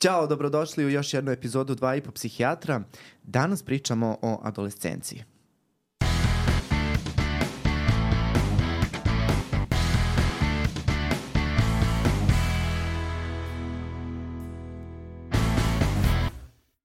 Ćao, dobrodošli u još jednu epizodu Dva i po psihijatra. Danas pričamo o adolescenciji.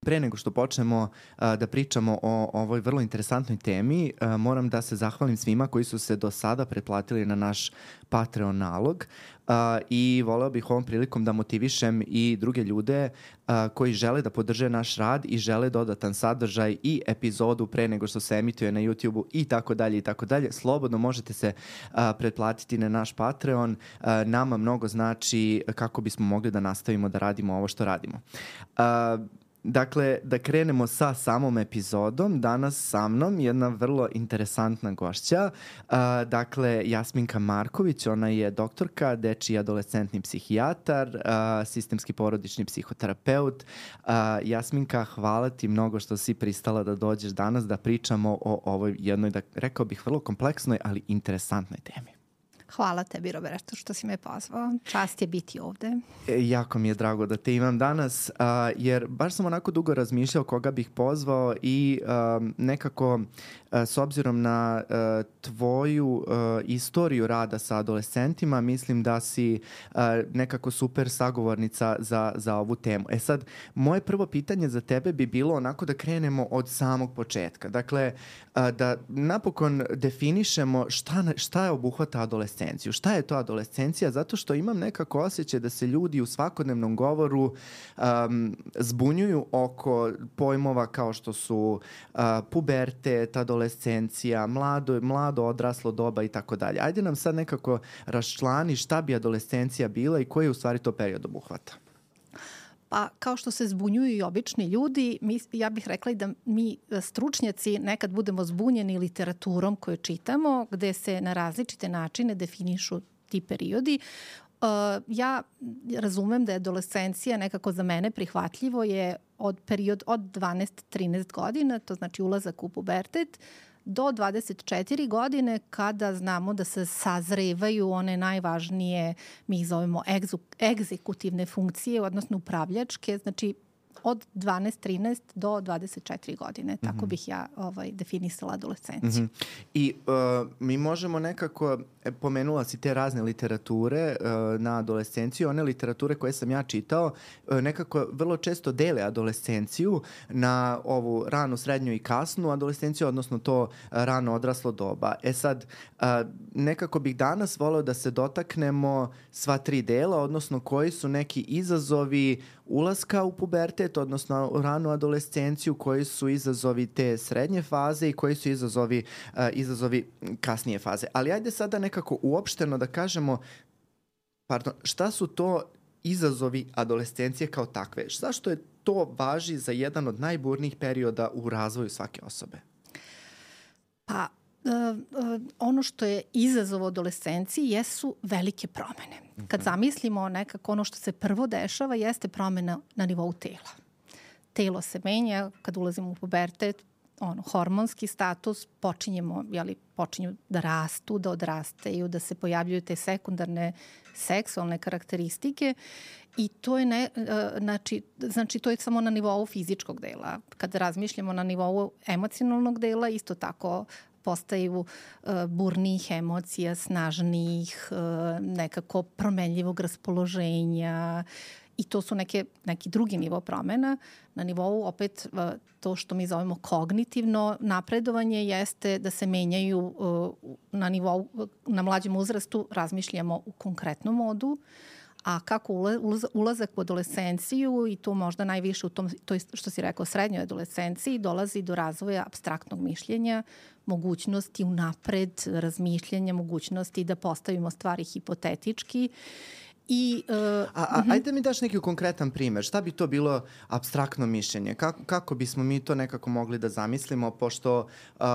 Pre nego što počnemo a, da pričamo o ovoj vrlo interesantnoj temi, a, moram da se zahvalim svima koji su se do sada pretplatili na naš Patreon nalog a, i voleo bih ovom prilikom da motivišem i druge ljude a, koji žele da podrže naš rad i žele dodatan sadržaj i epizodu pre nego što se emituje na YouTube-u i tako dalje i tako dalje. Slobodno možete se a, pretplatiti na naš Patreon. A, nama mnogo znači kako bismo mogli da nastavimo da radimo ovo što radimo. A, Dakle, da krenemo sa samom epizodom. Danas sa mnom jedna vrlo interesantna gošća. Uh, dakle, Jasminka Marković, ona je doktorka, deči adolescentni psihijatar, uh, sistemski porodični psihoterapeut. Uh, Jasminka, hvala ti mnogo što si pristala da dođeš danas da pričamo o ovoj jednoj, da rekao bih, vrlo kompleksnoj, ali interesantnoj temi. Hvala tebi, Roberto, što si me pozvao. Čast je biti ovde. E, jako mi je drago da te imam danas, a, jer baš sam onako dugo razmišljao koga bih pozvao i a, nekako s obzirom na a, tvoju a, istoriju rada sa adolescentima, mislim da si nekako super sagovornica za, za ovu temu. E sad, moje prvo pitanje za tebe bi bilo onako da krenemo od samog početka. Dakle, da napokon definišemo šta, šta je obuhvata adolescenciju. Šta je to adolescencija? Zato što imam nekako osjećaj da se ljudi u svakodnevnom govoru um, zbunjuju oko pojmova kao što su uh, pubertet, adolescencija, mlado, mlado odraslo doba i tako dalje. Ajde nam sad nekako raščlani šta bi adolescencija bila i koji je u stvari to period obuhvata. Pa kao što se zbunjuju i obični ljudi, mi, ja bih rekla i da mi e, stručnjaci nekad budemo zbunjeni literaturom koju čitamo, gde se na različite načine definišu ti periodi. Uh, ja razumem da je adolescencija nekako za mene prihvatljivo je od period od 12-13 godina, to znači ulazak u pubertet, do 24 godine kada znamo da se sazrevaju one najvažnije, mi ih zovemo egzekutivne funkcije, odnosno upravljačke, znači od 12-13 do 24 godine. Tako mm -hmm. bih ja ovaj, definisala adolescenciju. Mm -hmm. I uh, mi možemo nekako, e, pomenula si te razne literature uh, na adolescenciju, one literature koje sam ja čitao, uh, nekako vrlo često dele adolescenciju na ovu ranu, srednju i kasnu adolescenciju, odnosno to rano odraslo doba. E sad, uh, nekako bih danas voleo da se dotaknemo sva tri dela, odnosno koji su neki izazovi ulaska u pubertet, odnosno ranu adolescenciju, koji su izazovi te srednje faze i koji su izazovi, uh, izazovi kasnije faze. Ali ajde sada nekako uopšteno da kažemo pardon, šta su to izazovi adolescencije kao takve? Zašto je to važi za jedan od najburnijih perioda u razvoju svake osobe? Pa, ono što je izazov adolescenciji jesu velike promene. Kad mhm. zamislimo nekako ono što se prvo dešava jeste promena na nivou tela. Telo se menja kad ulazimo u pubertet, ono, hormonski status, počinjemo, jeli, počinju da rastu, da odrastaju, da se pojavljuju te sekundarne seksualne karakteristike i to je ne, znači, znači to je samo na nivou fizičkog dela. Kad razmišljamo na nivou emocionalnog dela, isto tako postaju uh, burnijih emocija, snažnijih, uh, nekako promenljivog raspoloženja i to su neke, neki drugi nivo promena. Na nivou opet uh, to što mi zovemo kognitivno napredovanje jeste da se menjaju na nivou, na mlađem uzrastu razmišljamo u konkretnom modu, a kako ulazak u adolescenciju i to možda najviše u tom, to što si rekao, srednjoj adolescenciji, dolazi do razvoja abstraktnog mišljenja, mogućnosti unapred razmišljanja, mogućnosti da postavimo stvari hipotetički I, uh, a, a, uh -huh. Ajde mi daš neki konkretan primer. Šta bi to bilo abstraktno mišljenje? Kako, kako bismo mi to nekako mogli da zamislimo, pošto uh,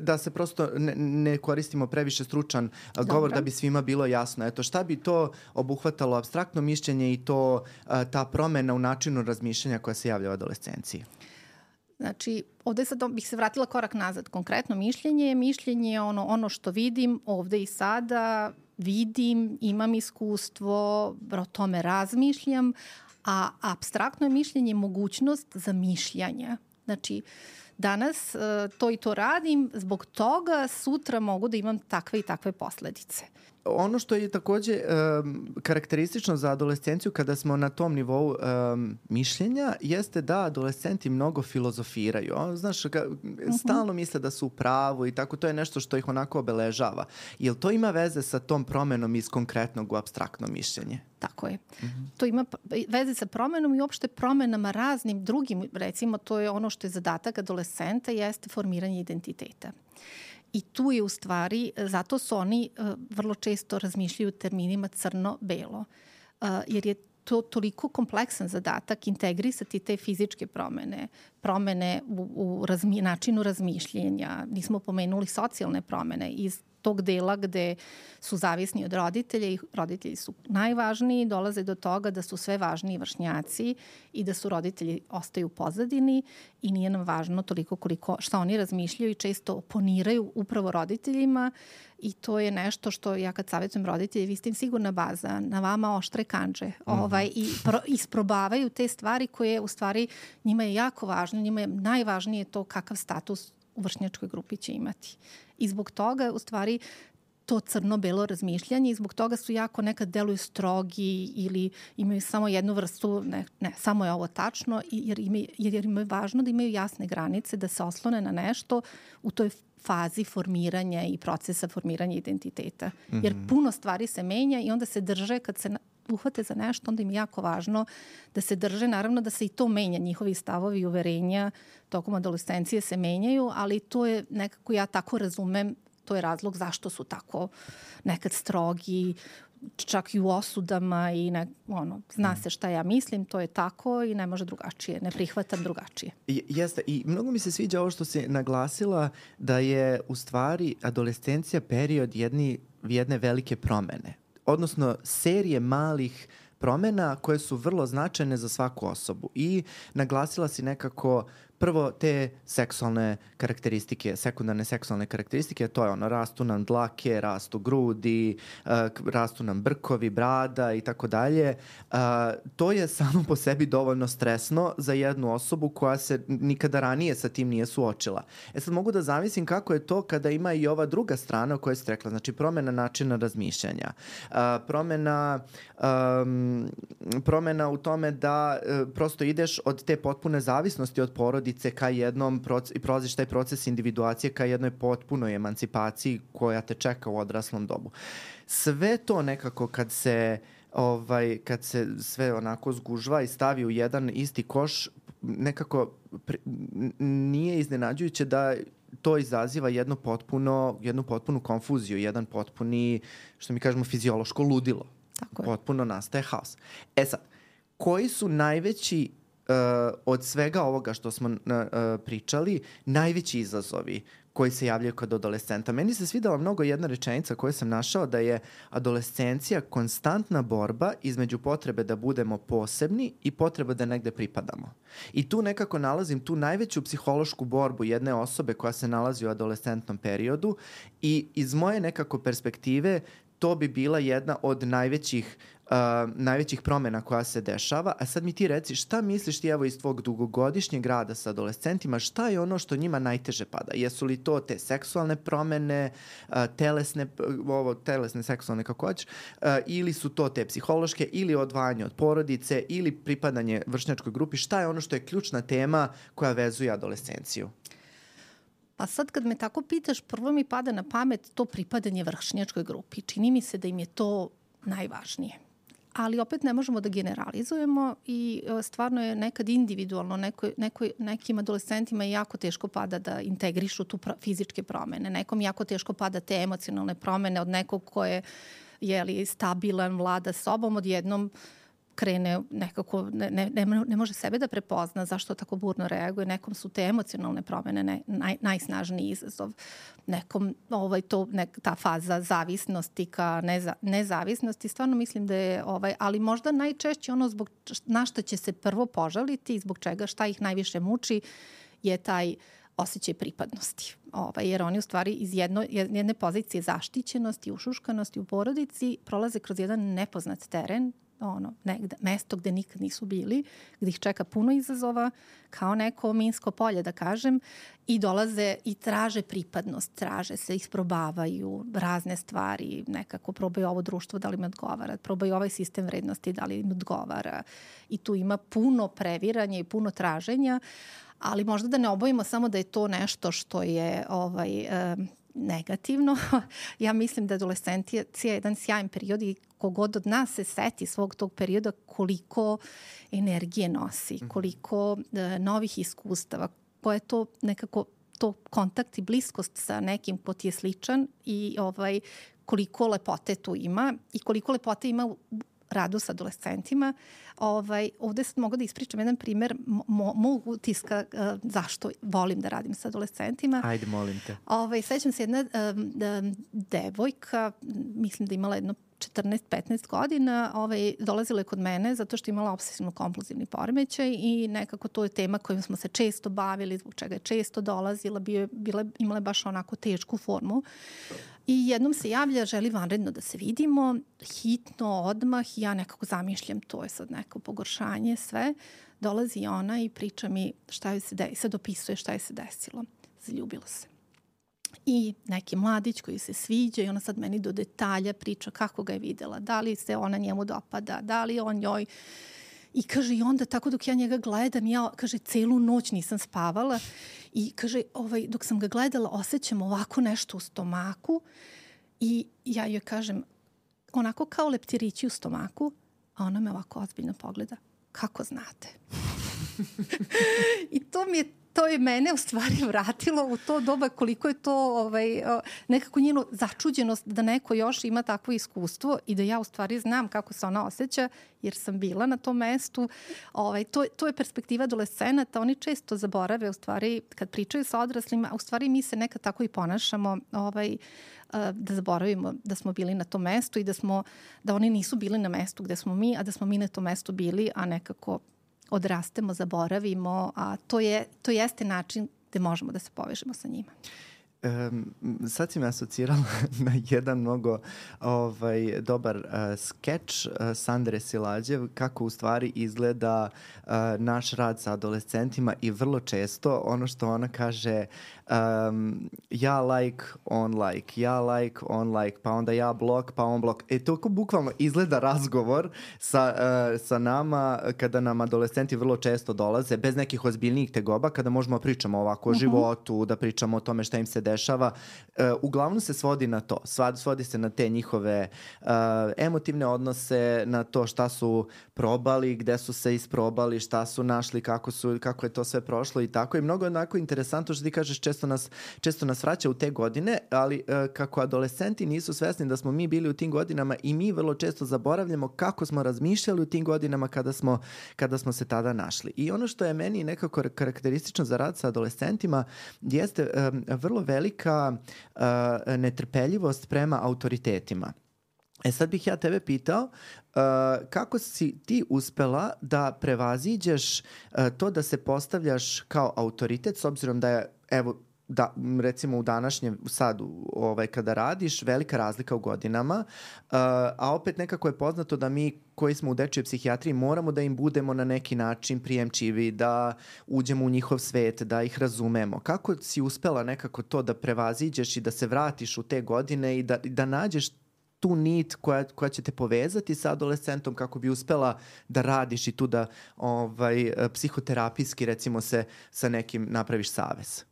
da, se prosto ne, ne koristimo previše stručan uh, govor da bi svima bilo jasno. Eto, šta bi to obuhvatalo abstraktno mišljenje i to uh, ta promena u načinu razmišljanja koja se javlja u adolescenciji? Znači, ovde sad bih se vratila korak nazad. Konkretno mišljenje mišljenje je ono, ono što vidim ovde i sada, vidim, imam iskustvo, o tome razmišljam, A abstraktno je mišljenje mogućnost za mišljanje. Znači, danas uh, to i to radim, zbog toga sutra mogu da imam takve i takve posledice ono što je takođe um, karakteristično za adolescenciju kada smo na tom nivou um, mišljenja jeste da adolescenti mnogo filozofiraju. On, znaš, ka, mhm. stalno misle da su u pravu i tako, to je nešto što ih onako obeležava. Jel to ima veze sa tom promenom iz konkretnog u abstraktno mišljenje? Tako je. Mm -hmm. To ima veze sa promenom i uopšte promenama raznim drugim, recimo to je ono što je zadatak adolescenta, jeste formiranje identiteta. I tu je u stvari, zato su oni uh, vrlo često razmišljaju terminima crno-belo, uh, jer je to toliko kompleksan zadatak integrisati te fizičke promene, promene u, u razmi, načinu razmišljenja, nismo pomenuli socijalne promene iz tog dela gde su zavisni od roditelja i roditelji su najvažniji, dolaze do toga da su sve važniji vršnjaci i da su roditelji ostaju u pozadini i nije nam važno toliko koliko šta oni razmišljaju i često oponiraju upravo roditeljima i to je nešto što ja kad savjetujem roditelje, vi ste im sigurna baza, na vama oštre kanđe mm ovaj, i pro, isprobavaju te stvari koje u stvari njima je jako važno, njima je najvažnije to kakav status u vršnjačkoj grupi će imati. I zbog toga, u stvari, to crno-belo razmišljanje i zbog toga su jako nekad deluju strogi ili imaju samo jednu vrstu, ne, ne samo je ovo tačno, jer, imaju, jer im je važno da imaju jasne granice, da se oslone na nešto u toj fazi formiranja i procesa formiranja identiteta. Jer mhm. puno stvari se menja i onda se drže kad se uhvate za nešto, onda im je jako važno da se drže, naravno da se i to menja, njihovi stavovi i uverenja tokom adolescencije se menjaju, ali to je nekako, ja tako razumem, to je razlog zašto su tako nekad strogi, čak i u osudama i ne, ono, zna se šta ja mislim, to je tako i ne može drugačije, ne prihvatam drugačije. Jeste, i mnogo mi se sviđa ovo što si naglasila da je u stvari adolescencija period jedni, jedne velike promene odnosno serije malih promena koje su vrlo značajne za svaku osobu. I naglasila si nekako prvo te seksualne karakteristike, sekundarne seksualne karakteristike, to je ono, rastu nam dlake, rastu grudi, uh, rastu nam brkovi, brada i tako dalje. Uh, to je samo po sebi dovoljno stresno za jednu osobu koja se nikada ranije sa tim nije suočila. E sad mogu da zamislim kako je to kada ima i ova druga strana o kojoj ste rekla, znači promena načina razmišljanja, uh, promena, um, promena u tome da prosto ideš od te potpune zavisnosti od porodi porodice ka jednom i prolaziš taj proces individuacije ka jednoj potpunoj emancipaciji koja te čeka u odraslom dobu. Sve to nekako kad se ovaj, kad se sve onako zgužva i stavi u jedan isti koš, nekako pri, nije iznenađujuće da to izaziva jedno potpuno, jednu potpunu konfuziju, jedan potpuni, što mi kažemo, fiziološko ludilo. Tako je. Potpuno nastaje haos. E sad, koji su najveći od svega ovoga što smo uh, pričali, najveći izazovi koji se javljaju kod adolescenta. Meni se svidela mnogo jedna rečenica koju sam našao da je adolescencija konstantna borba između potrebe da budemo posebni i potrebe da negde pripadamo. I tu nekako nalazim tu najveću psihološku borbu jedne osobe koja se nalazi u adolescentnom periodu i iz moje nekako perspektive to bi bila jedna od najvećih uh, najvećih promena koja se dešava, a sad mi ti reci šta misliš ti evo iz tvog dugogodišnjeg rada sa adolescentima, šta je ono što njima najteže pada? Jesu li to te seksualne promene, uh, telesne, ovo, telesne seksualne kako hoćeš, uh, ili su to te psihološke, ili odvajanje od porodice, ili pripadanje vršnjačkoj grupi, šta je ono što je ključna tema koja vezuje adolescenciju? Pa sad kad me tako pitaš, prvo mi pada na pamet to pripadanje vršnjačkoj grupi. Čini mi se da im je to najvažnije ali opet ne možemo da generalizujemo i e, stvarno je nekad individualno, neko, neko, nekim adolescentima je jako teško pada da integrišu tu pro, fizičke promene, nekom jako teško pada te emocionalne promene od nekog ko je jeli, stabilan, vlada sobom, odjednom uh, krene nekako, ne, ne, ne, ne može sebe da prepozna zašto tako burno reaguje. Nekom su te emocionalne promene ne, naj, najsnažniji izazov. Nekom ovaj, to, nek, ta faza zavisnosti ka neza, nezavisnosti, stvarno mislim da je, ovaj, ali možda najčešće ono zbog na što će se prvo požaliti i zbog čega šta ih najviše muči je taj osjećaj pripadnosti. Ovaj, jer oni u stvari iz jedno, jedne pozicije zaštićenosti, ušuškanosti u porodici prolaze kroz jedan nepoznat teren ono, negde, mesto gde nikad nisu bili, gde ih čeka puno izazova, kao neko minsko polje, da kažem, i dolaze i traže pripadnost, traže se, isprobavaju razne stvari, nekako probaju ovo društvo da li im odgovara, probaju ovaj sistem vrednosti da li im odgovara. I tu ima puno previranja i puno traženja, ali možda da ne obojimo samo da je to nešto što je ovaj, negativno. ja mislim da adolescencija je jedan sjajan period i kogod od nas se seti svog tog perioda koliko energije nosi, mhm. koliko e, novih iskustava, koje je to nekako to kontakt i bliskost sa nekim ko ti je sličan i ovaj koliko lepote tu ima i koliko lepote ima radu sa adolescentima. Ovaj, ovde sad mogu da ispričam jedan primer mo, mog utiska uh, zašto volim da radim sa adolescentima. Ajde, molim te. Ovaj, sećam se jedna um, um, devojka, mislim da imala jedno 14-15 godina ovaj, dolazila je kod mene zato što je imala obsesivno kompluzivni poremećaj i nekako to je tema kojom smo se često bavili, zbog čega je često dolazila, bio je, bila, imala je baš onako tešku formu. I jednom se javlja, želi vanredno da se vidimo, hitno, odmah, ja nekako zamišljam, to je sad neko pogoršanje, sve. Dolazi ona i priča mi šta je se desilo, sad opisuje šta je se desilo. Zaljubila se i neki mladić koji se sviđa i ona sad meni do detalja priča kako ga je videla, da li se ona njemu dopada, da li on njoj I kaže, i onda tako dok ja njega gledam, ja, kaže, celu noć nisam spavala i kaže, ovaj, dok sam ga gledala, osjećam ovako nešto u stomaku i ja joj kažem, onako kao leptirići u stomaku, a ona me ovako ozbiljno pogleda. Kako znate? I to mi je to je mene u stvari vratilo u to doba koliko je to ovaj, nekako njeno začuđenost da neko još ima takvo iskustvo i da ja u stvari znam kako se ona osjeća jer sam bila na tom mestu. Ovaj, to, to je perspektiva adolescenata. Oni često zaborave u stvari kad pričaju sa odraslima, a u stvari mi se nekad tako i ponašamo ovaj, da zaboravimo da smo bili na tom mestu i da smo da oni nisu bili na mestu gde smo mi, a da smo mi na tom mestu bili, a nekako odrastemo, zaboravimo, a to, je, to jeste način gde možemo da se povežemo sa njima. Um, sad si me asocirala na jedan mnogo ovaj, dobar uh, skeč uh, Sandre Silađev kako u stvari izgleda uh, naš rad sa adolescentima i vrlo često ono što ona kaže um, ja like, on like, ja like, on like, pa onda ja blok, pa on blok. E, toliko bukvalno izgleda razgovor sa, uh, sa nama kada nam adolescenti vrlo često dolaze, bez nekih ozbiljnijih tegoba, kada možemo da pričamo ovako o uh mhm. -huh. životu, da pričamo o tome šta im se dešava. Uh, uglavnom se svodi na to. Svad, svodi se na te njihove uh, emotivne odnose, na to šta su probali, gde su se isprobali, šta su našli, kako, su, kako je to sve prošlo i tako. I mnogo je onako interesantno što ti kažeš često često nas, često nas vraća u te godine, ali uh, kako adolescenti nisu svesni da smo mi bili u tim godinama i mi vrlo često zaboravljamo kako smo razmišljali u tim godinama kada smo, kada smo se tada našli. I ono što je meni nekako karakteristično za rad sa adolescentima jeste um, vrlo velika uh, netrpeljivost prema autoritetima. E sad bih ja tebe pitao uh, kako si ti uspela da prevaziđeš uh, to da se postavljaš kao autoritet s obzirom da je evo da, recimo u današnjem, sad ovaj, kada radiš, velika razlika u godinama, uh, a opet nekako je poznato da mi koji smo u dečjoj psihijatriji moramo da im budemo na neki način prijemčivi, da uđemo u njihov svet, da ih razumemo. Kako si uspela nekako to da prevaziđeš i da se vratiš u te godine i da, da nađeš tu nit koja, koja će te povezati sa adolescentom kako bi uspela da radiš i tu da ovaj, psihoterapijski recimo se sa nekim napraviš savez?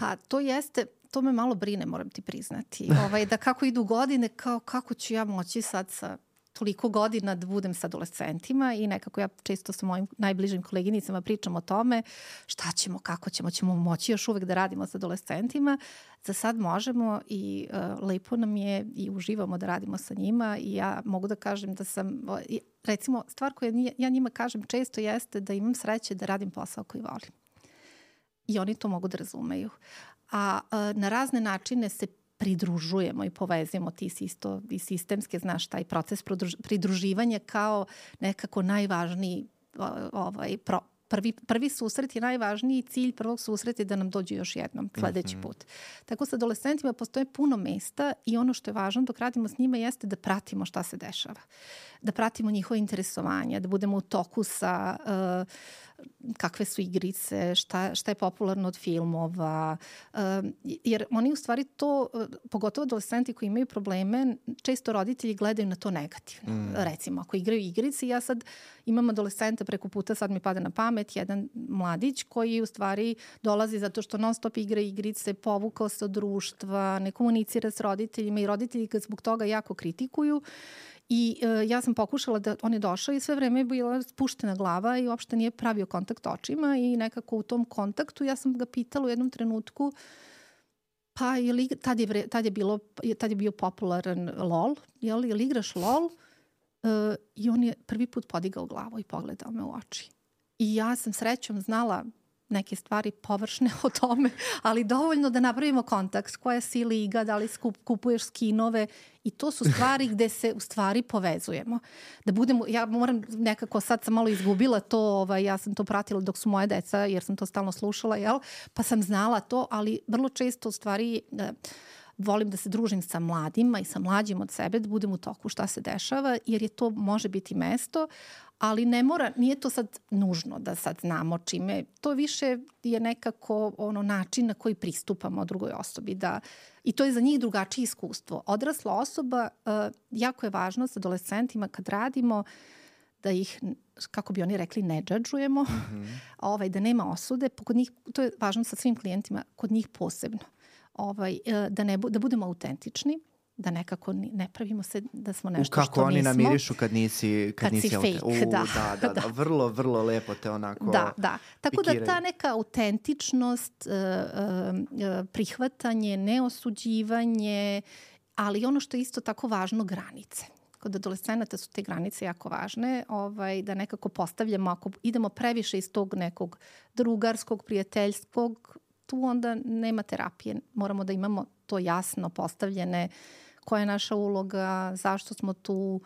Pa to jeste, to me malo brine, moram ti priznati. Ovaj, da kako idu godine, kao kako ću ja moći sad sa toliko godina da budem sa adolescentima i nekako ja često sa mojim najbližim koleginicama pričam o tome šta ćemo, kako ćemo, ćemo moći još uvek da radimo sa adolescentima. Za sad možemo i uh, lepo nam je i uživamo da radimo sa njima i ja mogu da kažem da sam, recimo stvar koju ja njima kažem često jeste da imam sreće da radim posao koji volim i oni to mogu da razumeju. A, a na razne načine se pridružujemo i povezujemo ti si isto i sistemske, znaš, taj proces pridruživanja kao nekako najvažniji ovaj, pro, prvi, prvi susret je najvažniji cilj prvog susreta je da nam dođe još jednom sledeći Mhm. put. Tako sa adolescentima postoje puno mesta i ono što je važno dok radimo s njima jeste da pratimo šta se dešava. Da pratimo njihove interesovanja, da budemo u toku sa uh, kakve su igrice, šta, šta je popularno od filmova, uh, jer oni u stvari to, uh, pogotovo adolescenti koji imaju probleme, često roditelji gledaju na to negativno. Mm. Recimo, ako igraju igrice, ja sad imam adolescenta preko puta, sad mi pada na pamet, jedan mladić koji u stvari dolazi zato što non stop igra igrice, povukao se od društva, ne komunicira s roditeljima i roditelji ga zbog toga jako kritikuju I e, ja sam pokušala da on je došao i sve vreme je bila spuštena glava i uopšte nije pravio kontakt očima i nekako u tom kontaktu ja sam ga pitala u jednom trenutku pa je li, tad, je vre, tad, je bilo, tad je bio popularan LOL, jel, jel igraš LOL? E, I on je prvi put podigao glavu i pogledao me u oči. I ja sam srećom znala neke stvari površne o tome, ali dovoljno da napravimo kontakt, koja si liga, da li skup, kupuješ skinove i to su stvari gde se u stvari povezujemo. Da budemo, ja moram nekako, sad sam malo izgubila to, ovaj, ja sam to pratila dok su moje deca, jer sam to stalno slušala, jel? pa sam znala to, ali vrlo često u stvari... Eh, volim da se družim sa mladima i sa mlađim od sebe, da budem u toku šta se dešava, jer je to može biti mesto, ali ne mora, nije to sad nužno da sad znamo čime. To više je nekako ono način na koji pristupamo drugoj osobi. Da, I to je za njih drugačije iskustvo. Odrasla osoba, uh, jako je važno sa adolescentima kad radimo, da ih, kako bi oni rekli, ne džadžujemo, mm -hmm. ovaj, da nema osude. Kod njih, to je važno sa svim klijentima, kod njih posebno ovaj, da, ne, da budemo autentični, da nekako ne pravimo se da smo nešto što nismo. Kako oni namirišu kad nisi kad, kad nisi si fake, U, da. da, da, da. Vrlo, vrlo lepo te onako Da, da. Tako pikiraju. da ta neka autentičnost, uh, uh, prihvatanje, neosuđivanje, ali ono što je isto tako važno, granice kod adolescenata su te granice jako važne, ovaj, da nekako postavljamo, ako idemo previše iz tog nekog drugarskog, prijateljskog, tu onda nema terapije. Moramo da imamo to jasno postavljene, koja je naša uloga, zašto smo tu.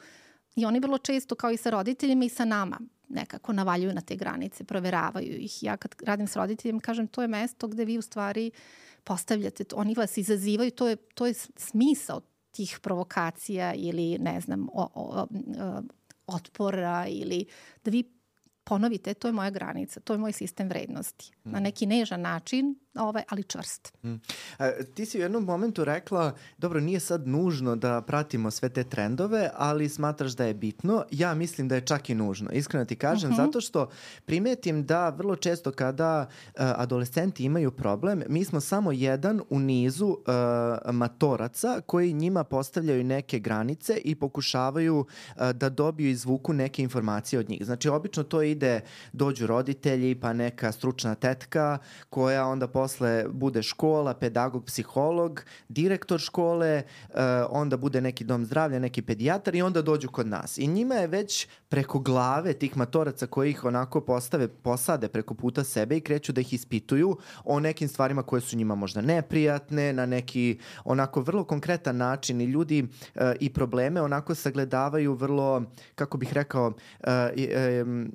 I oni vrlo često, kao i sa roditeljima i sa nama, nekako navaljuju na te granice, proveravaju ih. Ja kad radim s roditeljima, kažem, to je mesto gde vi u stvari postavljate, oni vas izazivaju, to je, to je smisao tih provokacija ili, ne znam, o, o, o, otpora ili da vi ponovite, to je moja granica, to je moj sistem vrednosti. Na neki nežan način, ovaj, ali čvrst. Mm. A, ti si u jednom momentu rekla, dobro, nije sad nužno da pratimo sve te trendove, ali smatraš da je bitno. Ja mislim da je čak i nužno. Iskreno ti kažem, uh -huh. zato što primetim da vrlo često kada uh, adolescenti imaju problem, mi smo samo jedan u nizu uh, matoraca koji njima postavljaju neke granice i pokušavaju uh, da dobiju i zvuku neke informacije od njih. Znači, obično to ide, dođu roditelji, pa neka stručna tetka koja onda posle bude škola, pedagog, psiholog, direktor škole, uh, onda bude neki dom zdravlja, neki pedijatar i onda dođu kod nas. I njima je već preko glave tih matoraca koji ih onako postave, posade preko puta sebe i kreću da ih ispituju o nekim stvarima koje su njima možda neprijatne, na neki onako vrlo konkretan način i ljudi uh, i probleme onako sagledavaju vrlo, kako bih rekao, uh,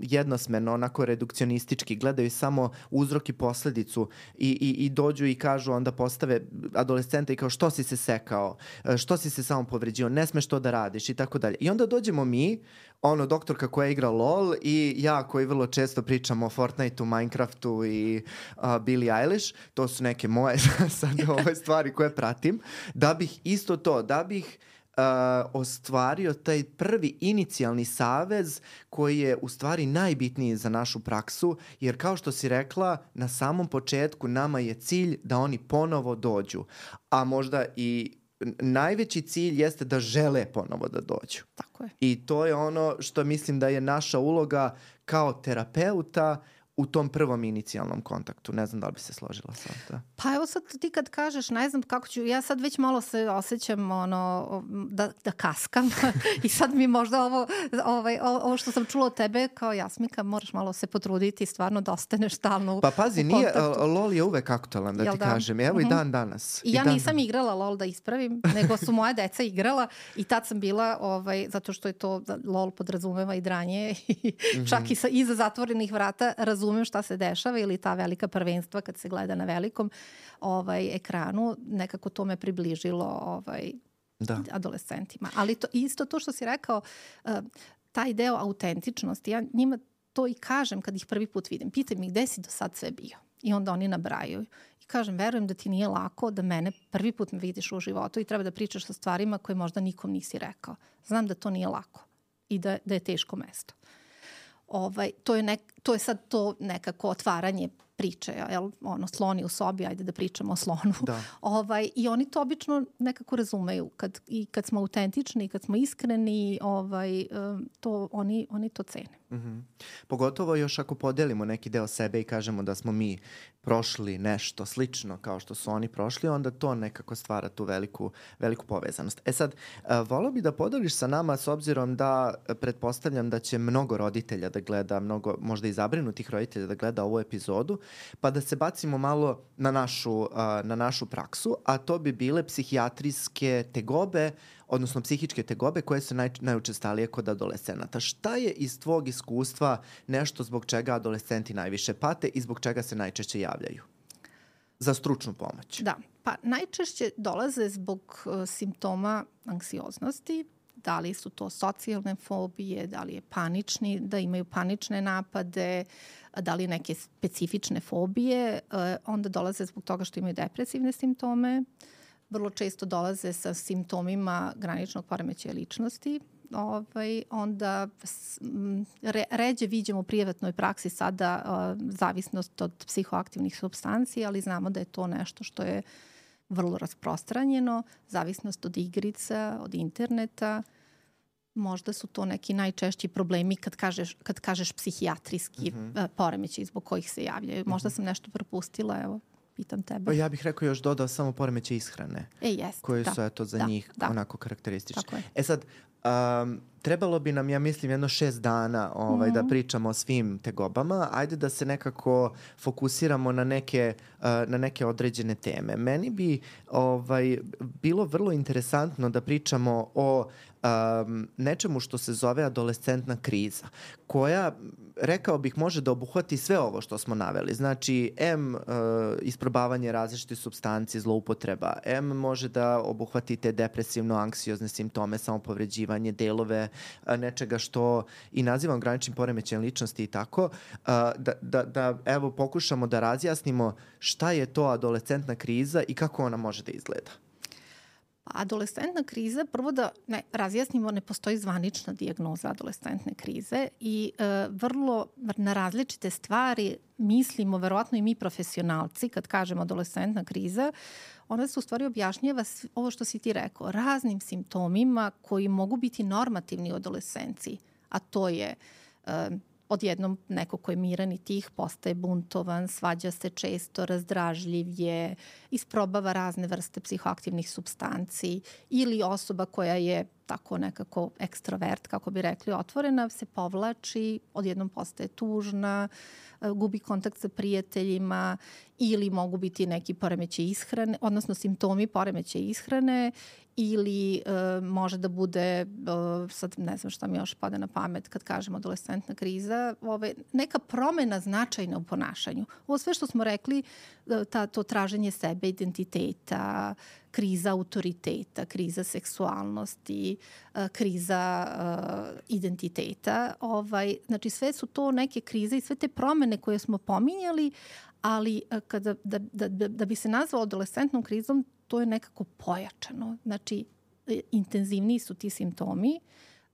jednosmerno, onako redukcionistički, gledaju samo uzrok i posledicu i, i, i dođu i kažu, onda postave adolescenta i kao što si se sekao, što si se samo povređio, ne smeš to da radiš? I tako dalje. I onda dođemo mi, ono, doktorka koja igra LOL i ja koji vrlo često pričam o Fortniteu, Minecraftu i uh, Billie Eilish, to su neke moje sad ove stvari koje pratim, da bih isto to, da bih uh, ostvario taj prvi inicijalni savez koji je u stvari najbitniji za našu praksu, jer kao što si rekla, na samom početku nama je cilj da oni ponovo dođu, a možda i najveći cilj jeste da žele ponovo da dođu. Tako je. I to je ono što mislim da je naša uloga kao terapeuta u tom prvom inicijalnom kontaktu. Ne znam da li bi se složila sa to. Pa evo sad ti kad kažeš, ne znam kako ću, ja sad već malo se osjećam ono, da, da kaskam i sad mi možda ovo, ovaj, ovo što sam čula od tebe kao Jasmika, moraš malo se potruditi stvarno da ostaneš stalno Pa pazi, u nije. LOL je uvek aktualan, da Jel ti da? kažem. Evo uh -huh. i Mhm. dan danas. I ja dan nisam igrala LOL da ispravim, nego su moja deca igrala i tad sam bila, ovaj, zato što je to, LOL podrazumeva i dranje, i čak i sa, iza zatvorenih vrata razumela razumem šta se dešava ili ta velika prvenstva kad se gleda na velikom ovaj, ekranu, nekako to me približilo ovaj, da. adolescentima. Ali to, isto to što si rekao, uh, taj deo autentičnosti, ja njima to i kažem kad ih prvi put vidim. Pitaj mi gde si do sad sve bio. I onda oni nabrajaju. I kažem, verujem da ti nije lako, da mene prvi put me vidiš u životu i treba da pričaš sa stvarima koje možda nikom nisi rekao. Znam da to nije lako i da, da je teško mesto. Ovaj, to, je nek, to je sad to nekako otvaranje priče, jel, ono, sloni u sobi, ajde da pričamo o slonu. Da. ovaj, I oni to obično nekako razumeju. Kad, I kad smo autentični, kad smo iskreni, ovaj, to, oni, oni to cene. Mm -hmm. Pogotovo još ako podelimo neki deo sebe i kažemo da smo mi prošli nešto slično kao što su oni prošli, onda to nekako stvara tu veliku, veliku povezanost. E sad, volao bi da podeliš sa nama s obzirom da pretpostavljam da će mnogo roditelja da gleda, mnogo možda i zabrinutih roditelja da gleda ovu epizodu, pa da se bacimo malo na našu, na našu praksu, a to bi bile psihijatrijske tegobe, odnosno psihičke tegobe koje su naj, najučestalije kod adolescenata. Šta je iz tvog iskustva nešto zbog čega adolescenti najviše pate i zbog čega se najčešće javljaju? Za stručnu pomoć. Da, pa najčešće dolaze zbog uh, simptoma anksioznosti, da li su to socijalne fobije, da li je panični, da imaju panične napade, da li neke specifične fobije, uh, onda dolaze zbog toga što imaju depresivne simptome, vrlo često dolaze sa simptomima graničnog poremećaja ličnosti, ovaj, onda re, ređe vidimo u privatnoj praksi sada uh, zavisnost od psihoaktivnih substanci, ali znamo da je to nešto što je vrlo rasprostranjeno, zavisnost od igrica, od interneta, možda su to neki najčešći problemi kad kažeš, kad kažeš psihijatrijski mm -hmm. poremeći zbog kojih se javljaju. Možda mm -hmm. sam nešto propustila, evo, pitam tebe. Pa ja bih rekao još dodao samo poremeće ishrane. E, jest. Koje da, su eto za da, njih da. onako karakteristične. E sad, um, trebalo bi nam, ja mislim, jedno šest dana ovaj, mm da mhm. pričamo o svim tegobama. Ajde da se nekako fokusiramo na neke, uh, na neke određene teme. Meni bi ovaj, bilo vrlo interesantno da pričamo o um, nečemu što se zove adolescentna kriza, koja, rekao bih, može da obuhvati sve ovo što smo naveli. Znači, M, uh, isprobavanje različite substancije, zloupotreba, M može da obuhvati te depresivno-anksiozne simptome, samopovređivanje, delove nečega što i nazivam graničnim poremećajem ličnosti i tako, da, da, da evo pokušamo da razjasnimo šta je to adolescentna kriza i kako ona može da izgleda. Adolescentna kriza, prvo da ne, razjasnimo, ne postoji zvanična dijagnoza adolescentne krize i e, vrlo na različite stvari mislimo, verovatno i mi profesionalci, kad kažemo adolescentna kriza, ona se u stvari objašnjava ovo što si ti rekao, raznim simptomima koji mogu biti normativni u adolescenciji, a to je odjednom neko ko je miran i tih postaje buntovan, svađa se često, razdražljiv je, isprobava razne vrste psihoaktivnih substanci ili osoba koja je tako nekako ekstrovert, kako bi rekli, otvorena, se povlači, odjednom postaje tužna, e, gubi kontakt sa prijateljima ili mogu biti neki poremeće ishrane, odnosno simptomi poremeće ishrane ili uh, može da bude, uh, sad ne znam šta mi još pada na pamet kad kažemo adolescentna kriza, ove, neka promena značajna u ponašanju. Ovo sve što smo rekli, uh, ta, to traženje sebe, identiteta, kriza autoriteta, kriza seksualnosti, uh, kriza uh, identiteta, ovaj, znači sve su to neke krize i sve te promene koje smo pominjali, ali kada, da, da, da, da bi se nazvao adolescentnom krizom, to je nekako pojačano. Znači, e, intenzivniji su ti simptomi,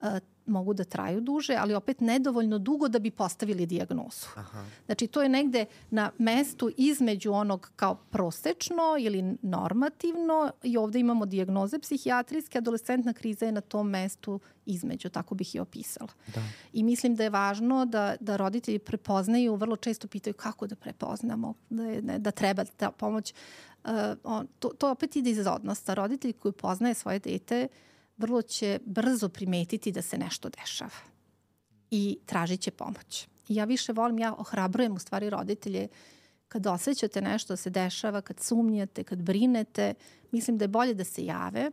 e, mogu da traju duže, ali opet nedovoljno dugo da bi postavili dijagnozu. Aha. Znači, to je negde na mestu između onog kao prosečno ili normativno i ovde imamo dijagnoze psihijatrijske, adolescentna kriza je na tom mestu između, tako bih je opisala. Da. I mislim da je važno da, da roditelji prepoznaju, vrlo često pitaju kako da prepoznamo, da, je, ne, da treba ta pomoć. Uh, on, to, to opet ide iz odnosa. Roditelj koji poznaje svoje dete uh, vrlo će brzo primetiti da se nešto dešava i tražit će pomoć. Ja više volim, ja ohrabrujem u stvari roditelje kad osjećate nešto da se dešava, kad sumnjate, kad brinete, mislim da je bolje da se jave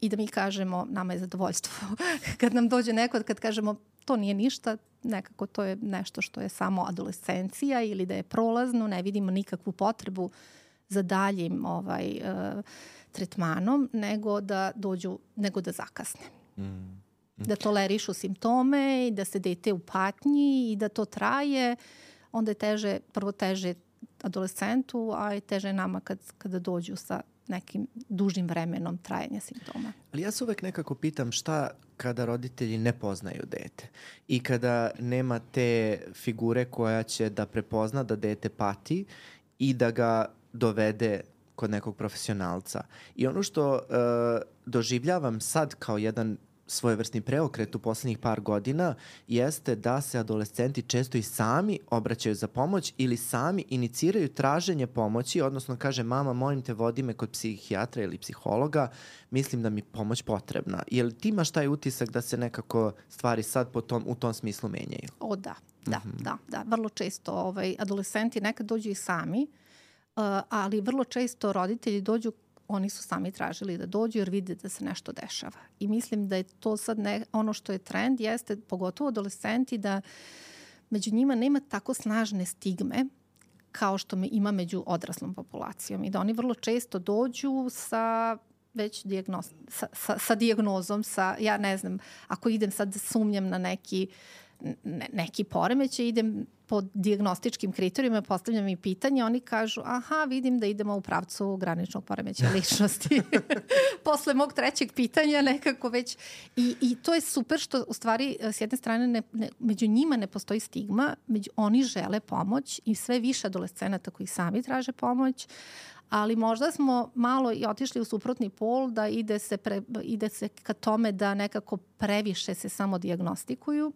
i da mi kažemo, nama je zadovoljstvo kad nam dođe neko, kad kažemo to nije ništa, nekako to je nešto što je samo adolescencija ili da je prolazno, ne vidimo nikakvu potrebu za daljim ovaj, uh, tretmanom, nego da dođu, nego da zakasne. Mm. Da tolerišu simptome i da se dete u patnji i da to traje, onda je teže, prvo teže adolescentu, a i teže nama kad, kada dođu sa nekim dužim vremenom trajanja simptoma. Ali ja se uvek nekako pitam šta kada roditelji ne poznaju dete i kada nema te figure koja će da prepozna da dete pati i da ga dovede kod nekog profesionalca. I ono što uh, doživljavam sad kao jedan svojevrsni preokret u poslednjih par godina jeste da se adolescenti često i sami obraćaju za pomoć ili sami iniciraju traženje pomoći, odnosno kaže mama molim te vodi me kod psihijatra ili psihologa, mislim da mi pomoć potrebna. Jel ti imaš taj utisak da se nekako stvari sad po tom, u tom smislu menjaju? O da, da, mm -hmm. da, da. Vrlo često ovaj, adolescenti nekad dođu i sami, uh, ali vrlo često roditelji dođu oni su sami tražili da dođu jer vide da se nešto dešava. I mislim da je to sad ne, ono što je trend jeste pogotovo adolescenti da među njima nema tako snažne stigme kao što me ima među odraslom populacijom i da oni vrlo često dođu sa već diagnoz, sa, sa, sa diagnozom, sa, ja ne znam, ako idem sad da sumnjam na neki ne, neki poremeće, idem po diagnostičkim kriterijima, postavljam i pitanje, oni kažu, aha, vidim da idemo u pravcu graničnog poremeća ličnosti. Posle mog trećeg pitanja nekako već, i, i to je super što u stvari s jedne strane ne, ne, među njima ne postoji stigma, među, oni žele pomoć i sve više adolescenata koji sami traže pomoć, ali možda smo malo i otišli u suprotni pol da ide se, pre, ide se ka tome da nekako previše se samo diagnostikuju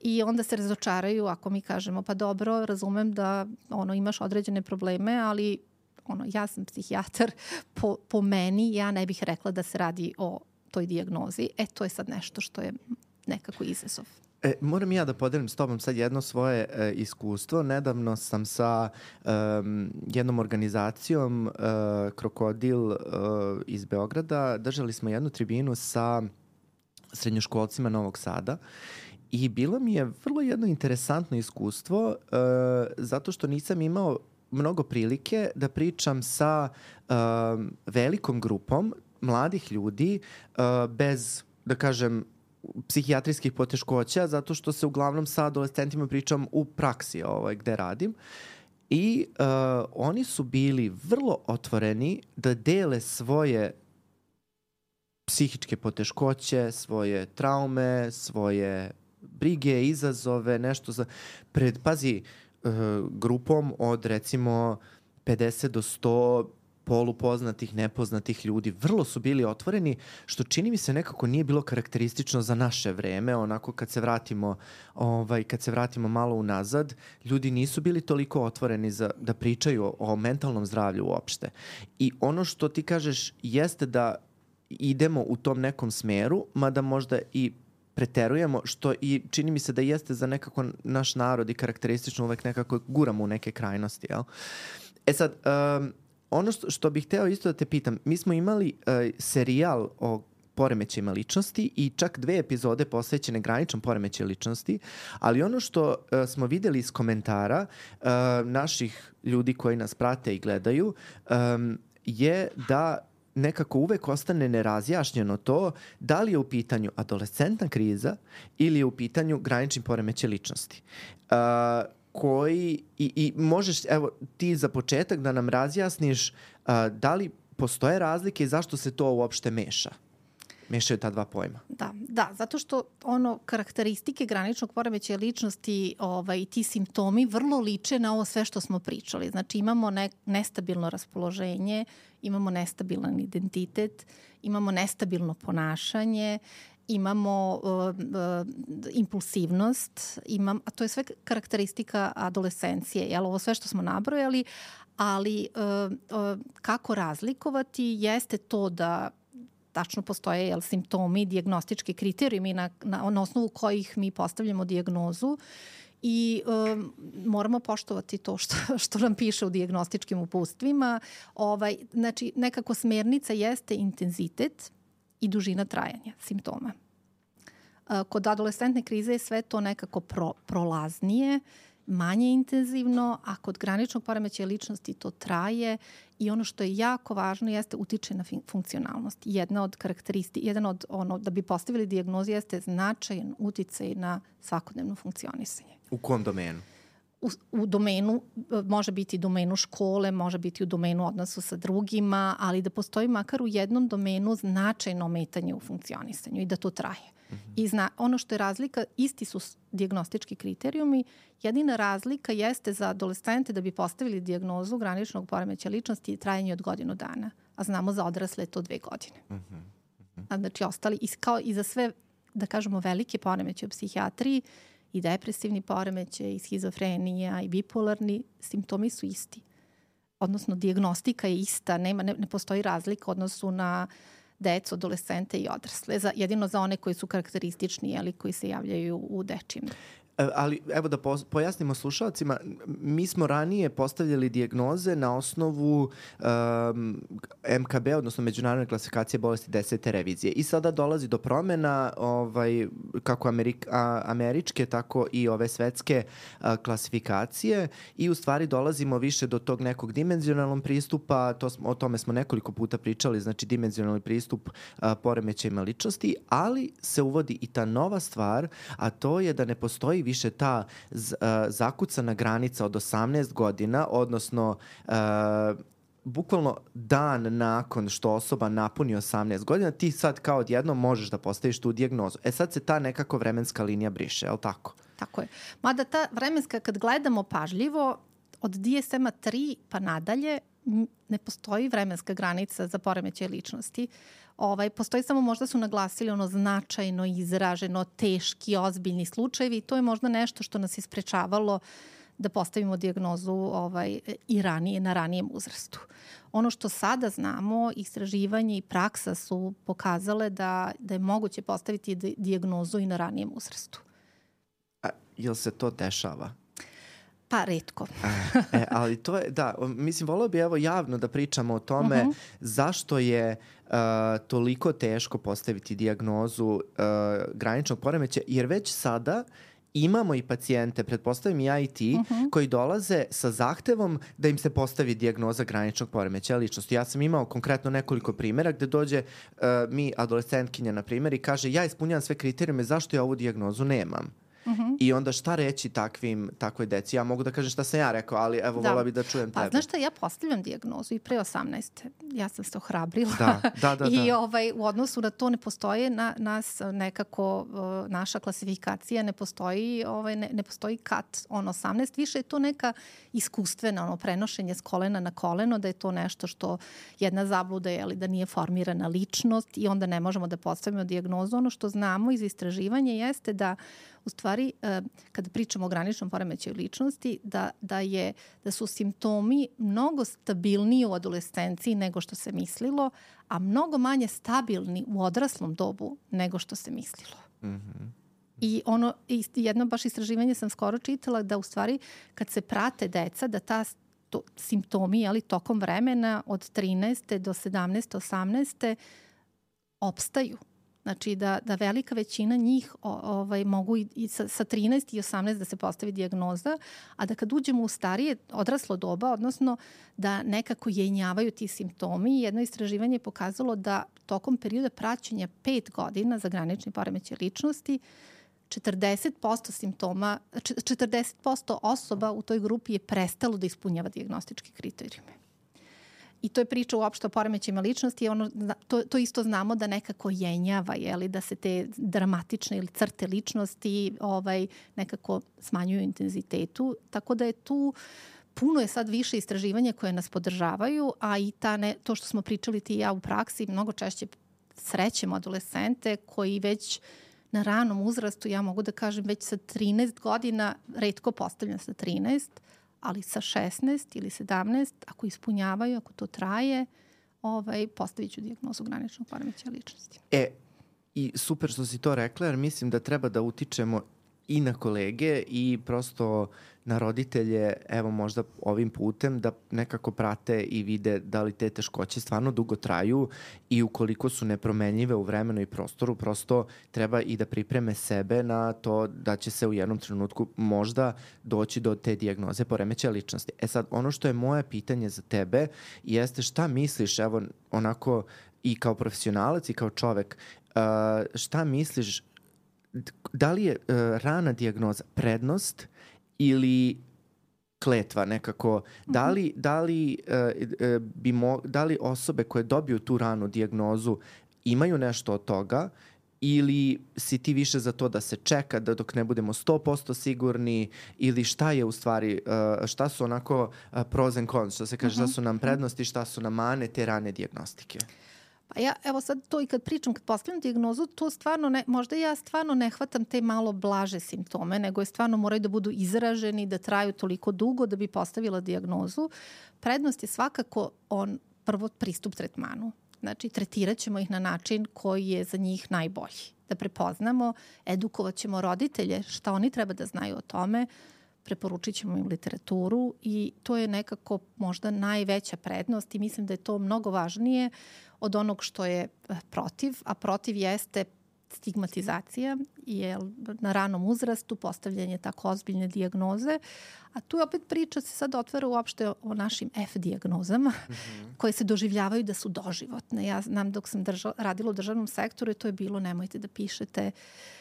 i onda se razočaraju ako mi kažemo pa dobro, razumem da ono imaš određene probleme, ali ono, ja sam psihijatar, po, po meni ja ne bih rekla da se radi o toj dijagnozi. E, to je sad nešto što je nekako izazov. E, moram ja da podelim s tobom sad jedno svoje e, iskustvo. Nedavno sam sa um, jednom organizacijom uh, Krokodil uh, iz Beograda držali smo jednu tribinu sa srednjoškolcima Novog Sada I bilo mi je vrlo jedno interesantno iskustvo uh, zato što nisam imao mnogo prilike da pričam sa uh, velikom grupom mladih ljudi uh, bez, da kažem, psihijatrijskih poteškoća, zato što se uglavnom sa adolescentima pričam u praksi ovaj, gde radim. I uh, oni su bili vrlo otvoreni da dele svoje psihičke poteškoće, svoje traume, svoje brige, izazove, nešto za... Pred, pazi, uh, grupom od recimo 50 do 100 polupoznatih, nepoznatih ljudi, vrlo su bili otvoreni, što čini mi se nekako nije bilo karakteristično za naše vreme, onako kad se vratimo, ovaj, kad se vratimo malo unazad, ljudi nisu bili toliko otvoreni za, da pričaju o, o mentalnom zdravlju uopšte. I ono što ti kažeš jeste da idemo u tom nekom smeru, mada možda i preterujemo, što i čini mi se da jeste za nekako naš narod i karakteristično uvek nekako guramo u neke krajnosti, jel? E sad, um, ono što, što bih hteo isto da te pitam, mi smo imali uh, serijal o poremećajima ličnosti i čak dve epizode posvećene graničnom poremećaju ličnosti, ali ono što uh, smo videli iz komentara uh, naših ljudi koji nas prate i gledaju um, je da nekako uvek ostane nerazjašnjeno to da li je u pitanju adolescentna kriza ili je u pitanju granični poremeće ličnosti. Uh, koji, i, i možeš, evo, ti za početak da nam razjasniš uh, da li postoje razlike i zašto se to uopšte meša? Mešaju ta dva pojma. Da, da, zato što ono karakteristike graničnog poremećaja ličnosti ovaj, ti simptomi vrlo liče na ovo sve što smo pričali. Znači imamo ne, nestabilno raspoloženje, imamo nestabilan identitet, imamo nestabilno ponašanje, imamo uh, uh, impulsivnost, imam, a to je sve karakteristika adolescencije, jel, ovo sve što smo nabrojali, ali uh, uh, kako razlikovati jeste to da tačno postoje jel, simptomi, diagnostički kriterijumi na, na, na osnovu kojih mi postavljamo diagnozu i um, moramo poštovati to što, što nam piše u diagnostičkim upustvima. Ovaj, znači, nekako smernica jeste intenzitet i dužina trajanja simptoma. Kod adolescentne krize je sve to nekako pro, prolaznije, manje intenzivno, a kod graničnog poremećaja ličnosti to traje i ono što je jako važno jeste utiče na funkcionalnost. Jedna od karakteristi, jedan od ono da bi postavili dijagnozu jeste značajan uticaj na svakodnevno funkcionisanje. U kom domenu? u, u domenu, može biti domenu škole, može biti u domenu odnosu sa drugima, ali da postoji makar u jednom domenu značajno ometanje u funkcionisanju i da to traje. I zna, ono što je razlika, isti su diagnostički kriterijumi, jedina razlika jeste za adolescente da bi postavili diagnozu graničnog poremeća ličnosti i trajanje od godinu dana, a znamo za odrasle to dve godine. Mm -hmm. A znači ostali, kao i za sve, da kažemo, velike poremeće u psihijatriji, i depresivni poremeće, i schizofrenija, i bipolarni, simptomi su isti. Odnosno, diagnostika je ista, nema, ne, ne postoji razlika odnosu na decu, adolescente i odrasle. Za, jedino za one koji su karakteristični, ali koji se javljaju u dečijem E, ali evo da pojasnimo slušalcima, mi smo ranije postavljali dijagnoze na osnovu um, MKB, odnosno Međunarodne klasifikacije bolesti desete revizije. I sada dolazi do promena ovaj, kako Amerik, a, američke, tako i ove svetske a, klasifikacije i u stvari dolazimo više do tog nekog dimenzionalnog pristupa, to smo, o tome smo nekoliko puta pričali, znači dimenzionalni pristup a, poremećajima ličnosti, ali se uvodi i ta nova stvar, a to je da ne postoji više ta z, uh, zakucana granica od 18 godina, odnosno uh, bukvalno dan nakon što osoba napuni 18 godina, ti sad kao odjedno možeš da postaviš tu dijagnozu. E sad se ta nekako vremenska linija briše, je li tako? Tako je. Mada ta vremenska, kad gledamo pažljivo, od DSM-a 3 pa nadalje ne postoji vremenska granica za poremećaj ličnosti. Ovaj, postoji samo možda su naglasili ono značajno izraženo, teški, ozbiljni slučajevi i to je možda nešto što nas isprečavalo da postavimo diagnozu ovaj, i ranije, na ranijem uzrastu. Ono što sada znamo, istraživanje i praksa su pokazale da, da je moguće postaviti diagnozu i na ranijem uzrastu. A, jel se to dešava? Pa, redko. e, ali to je, da, mislim, volao bi evo javno da pričamo o tome uh mhm. -huh. zašto je uh, toliko teško postaviti diagnozu uh, graničnog poremeća, jer već sada imamo i pacijente, pretpostavim i ja i ti, uh mhm. -huh. koji dolaze sa zahtevom da im se postavi dijagnoza graničnog poremeća ličnosti. Ja sam imao konkretno nekoliko primera gde dođe uh, mi adolescentkinja, na primjer, i kaže ja ispunjam sve kriterijume, zašto ja ovu dijagnozu nemam? -hmm. I onda šta reći takvim, takvoj deci? Ja mogu da kažem šta sam ja rekao, ali evo, da. vola bi da čujem pa, tebe. Pa, znaš šta, ja postavljam dijagnozu i pre 18. Ja sam se ohrabrila. Da, da, da. I da. ovaj, u odnosu na to ne postoje na, nas nekako, naša klasifikacija ne postoji, ovaj, ne, ne postoji kat on 18. Više je to neka iskustvena, ono, prenošenje s kolena na koleno, da je to nešto što jedna zabluda je, ali da nije formirana ličnost i onda ne možemo da postavimo dijagnozu. Ono što znamo iz istraživanja jeste da u stvari, e, kada pričamo o graničnom poremećaju ličnosti, da, da, je, da su simptomi mnogo stabilniji u adolescenciji nego što se mislilo, a mnogo manje stabilni u odraslom dobu nego što se mislilo. Mm -hmm. I ono, jedno baš istraživanje sam skoro čitala da u stvari kad se prate deca, da ta to, simptomi ali, tokom vremena od 13. do 17. 18. opstaju Znači da, da velika većina njih ovaj, mogu i, i sa, sa 13 i 18 da se postavi dijagnoza, a da kad uđemo u starije odraslo doba, odnosno da nekako jenjavaju ti simptomi, jedno istraživanje je pokazalo da tokom perioda praćenja 5 godina za granični poremećaj ličnosti 40% simptoma, 40% osoba u toj grupi je prestalo da ispunjava diagnostičke kriterijume. I to je priča uopšte o poremećima ličnosti. Ono, to, to isto znamo da nekako jenjava, jeli, da se te dramatične ili crte ličnosti ovaj, nekako smanjuju intenzitetu. Tako da je tu puno je sad više istraživanja koje nas podržavaju, a i ta ne, to što smo pričali ti i ja u praksi, mnogo češće srećemo adolescente koji već na ranom uzrastu, ja mogu da kažem već sa 13 godina, redko postavljam sa 13, ali sa 16 ili 17, ako ispunjavaju, ako to traje, ovaj, postavit ću diagnozu graničnog poremeća ličnosti. E, i super što si to rekla, jer mislim da treba da utičemo i na kolege i prosto na roditelje, evo možda ovim putem, da nekako prate i vide da li te teškoće stvarno dugo traju i ukoliko su nepromenljive u vremenu i prostoru, prosto treba i da pripreme sebe na to da će se u jednom trenutku možda doći do te dijagnoze poremećaja ličnosti. E sad, ono što je moje pitanje za tebe jeste šta misliš, evo onako i kao profesionalac i kao čovek, šta misliš da li je uh, rana dijagnoza prednost ili kletva nekako. Da mhm. li, da li, uh, bi mo, da li osobe koje dobiju tu ranu dijagnozu imaju nešto od toga ili si ti više za to da se čeka da dok ne budemo 100% sigurni ili šta je u stvari, uh, šta su onako uh, pros and cons, što se kaže, uh -huh. šta mhm. su nam prednosti, šta su nam mane te rane diagnostike? Pa ja, evo sad to i kad pričam, kad postavljam diagnozu, to stvarno ne, možda ja stvarno ne hvatam te malo blaže simptome, nego je stvarno moraju da budu izraženi, da traju toliko dugo da bi postavila diagnozu. Prednost je svakako on prvo pristup tretmanu. Znači, tretirat ćemo ih na način koji je za njih najbolji. Da prepoznamo, edukovat ćemo roditelje šta oni treba da znaju o tome, preporučit ćemo im literaturu i to je nekako možda najveća prednost i mislim da je to mnogo važnije od onog što je eh, protiv, a protiv jeste stigmatizacija je na ranom uzrastu postavljanje tako ozbiljne dijagnoze, a tu je opet priča se sad otvara uopšte o našim F dijagnozama mm -hmm. koje se doživljavaju da su doživotne. Ja znam dok sam drža, radila u državnom sektoru i to je bilo nemojte da pišete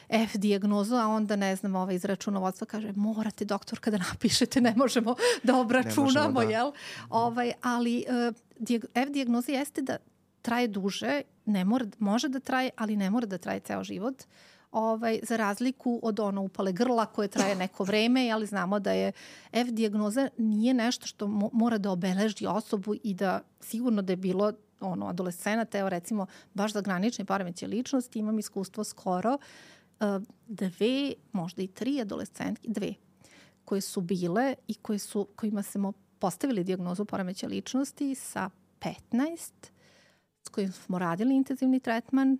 F dijagnozu, a onda ne znam, ovaj iz računovodstva kaže morate doktor kada napišete, ne možemo da obračunamo, možemo, da. jel? Ovaj, ali uh, F dijagnoza jeste da traje duže, ne mora, može da traje, ali ne mora da traje ceo život. Ovaj, za razliku od ono upale grla koje traje neko vreme, ali znamo da je F dijagnoza nije nešto što mo mora da obeleži osobu i da sigurno da je bilo ono, adolescenata, evo recimo baš za granične poremeće ličnosti, imam iskustvo skoro uh, dve, možda i tri adolescentke, dve, koje su bile i koje su, kojima smo postavili diagnozu poremeća ličnosti sa 15 s kojim smo radili intenzivni tretman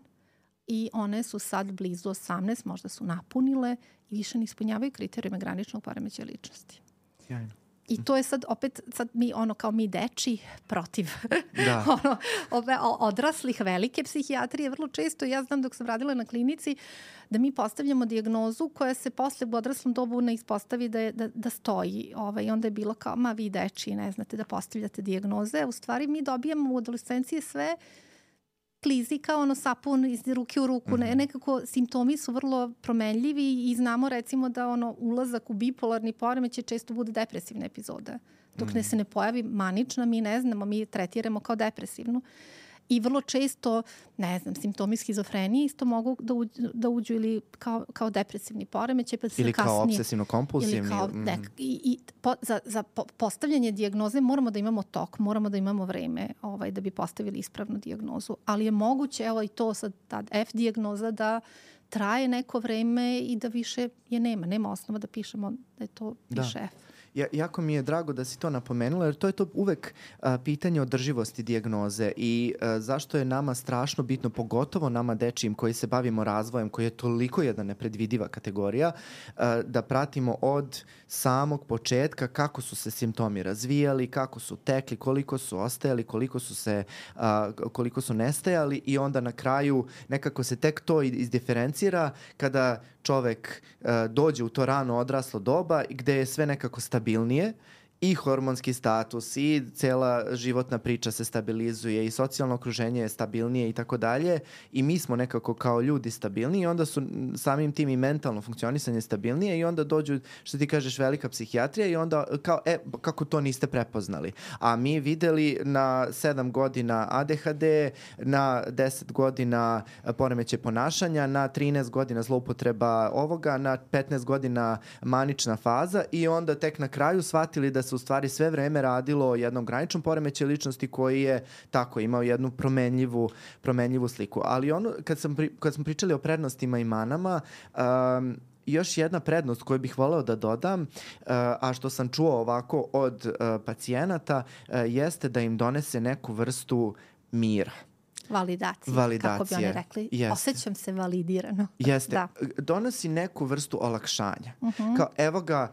i one su sad blizu 18, možda su napunile i više ne ispunjavaju kriterijume graničnog poremeća ličnosti. Sjajno. I to je sad opet, sad mi ono kao mi deči protiv da. ono, ove odraslih velike psihijatrije. Vrlo često, ja znam dok sam radila na klinici, da mi postavljamo diagnozu koja se posle u odraslom dobu ne ispostavi da, je, da, da stoji. Ovaj, I onda je bilo kao, ma vi deči ne znate da postavljate diagnoze. U stvari mi dobijamo u adolescenciji sve uh, klizi kao ono sapun iz ruke u ruku. Mm -hmm. ne, nekako simptomi su vrlo promenljivi i znamo recimo da ono ulazak u bipolarni poremeć često bude depresivna epizoda. Dok mm -hmm. ne se ne pojavi manična, mi ne znamo, mi tretiramo kao depresivnu. Uh, I vrlo često, ne znam, simptomi schizofrenije isto mogu da uđu, da uđu ili kao, kao depresivni poremećaj. Pa ili kao obsesivno-kompulsivni. Ili kao, mm. i, i po, za, za po, postavljanje dijagnoze moramo da imamo tok, moramo da imamo vreme ovaj, da bi postavili ispravnu dijagnozu. Ali je moguće, evo i to sad, ta F dijagnoza da traje neko vreme i da više je nema. Nema osnova da pišemo da je to više da. F ja, jako mi je drago da si to napomenula, jer to je to uvek a, pitanje održivosti dijagnoze i a, zašto je nama strašno bitno, pogotovo nama dečijim koji se bavimo razvojem, koji je toliko jedna nepredvidiva kategorija, a, da pratimo od samog početka kako su se simptomi razvijali, kako su tekli, koliko su ostajali, koliko su se a, koliko su nestajali i onda na kraju nekako se tek to izdiferencira kada čovek uh, dođe u to rano odraslo doba gde je sve nekako stabilnije i hormonski status i cela životna priča se stabilizuje i socijalno okruženje je stabilnije i tako dalje i mi smo nekako kao ljudi stabilniji i onda su samim tim i mentalno funkcionisanje stabilnije i onda dođu, što ti kažeš, velika psihijatrija i onda kao, e, kako to niste prepoznali. A mi videli na 7 godina ADHD, na 10 godina poremeće ponašanja, na 13 godina zloupotreba ovoga, na 15 godina manična faza i onda tek na kraju shvatili da se u stvari sve vreme radilo o jednom graničnom poremećaju ličnosti koji je tako imao jednu promenljivu, promenljivu sliku. Ali ono, kad, sam pri, kad smo pričali o prednostima i manama, um, još jedna prednost koju bih voleo da dodam, uh, a što sam čuo ovako od uh, pacijenata, uh, jeste da im donese neku vrstu mira Validacije, Validacije. kako bi oni rekli. Jeste. Osjećam se validirano. Jeste. Da. Donosi neku vrstu olakšanja. Uh Mhm. -huh. Kao, evo ga,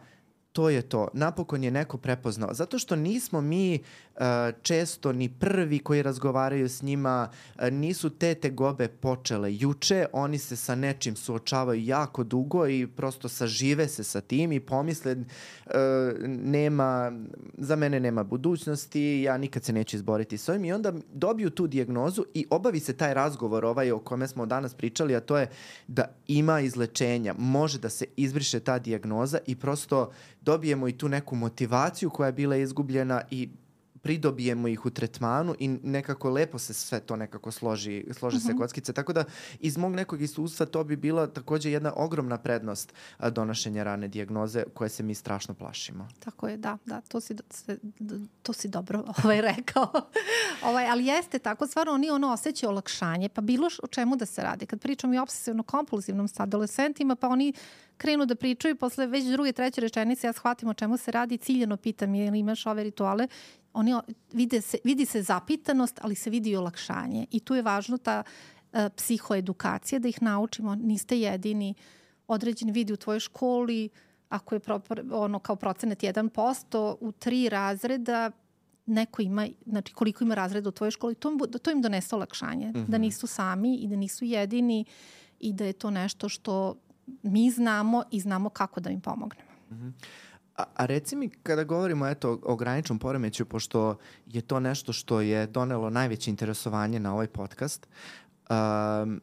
to je to. Napokon je neko prepoznao. Zato što nismo mi često ni prvi koji razgovaraju s njima, uh, nisu te tegobe počele juče, oni se sa nečim suočavaju jako dugo i prosto sažive se sa tim i pomisle uh, nema, za mene nema budućnosti, ja nikad se neću izboriti s ovim. I onda dobiju tu dijagnozu i obavi se taj razgovor ovaj o kome smo danas pričali, a to je da ima izlečenja, može da se izbriše ta dijagnoza i prosto dobijemo i tu neku motivaciju koja je bila izgubljena i pridobijemo ih u tretmanu i nekako lepo se sve to nekako složi, slože uh -huh. se kockice. Tako da iz mog nekog iskustva to bi bila takođe jedna ogromna prednost a, donošenja rane dijagnoze koje se mi strašno plašimo. Tako je, da, da, to si, to si dobro ovaj, rekao. ovaj, ali jeste tako, stvarno oni ono osjećaju olakšanje, pa bilo o čemu da se radi. Kad pričamo i obsesivno-kompulzivnom sa adolescentima, pa oni krenu da pričaju, posle već druge, treće rečenice ja shvatim o čemu se radi, ciljeno pitam je ili imaš ove rituale, oni vide se, vidi se zapitanost, ali se vidi i olakšanje. I tu je važno ta uh, psihoedukacija, da ih naučimo, niste jedini, određeni vidi u tvojoj školi, ako je pro, ono kao procenet 1%, u tri razreda neko ima, znači koliko ima razreda u tvojoj školi, to, to im donese olakšanje, mm -hmm. da nisu sami i da nisu jedini i da je to nešto što mi znamo i znamo kako da im pomognemo. Mm -hmm. A, a reci mi, kada govorimo eto, o graničnom poremeću, pošto je to nešto što je donelo najveće interesovanje na ovaj podcast, um,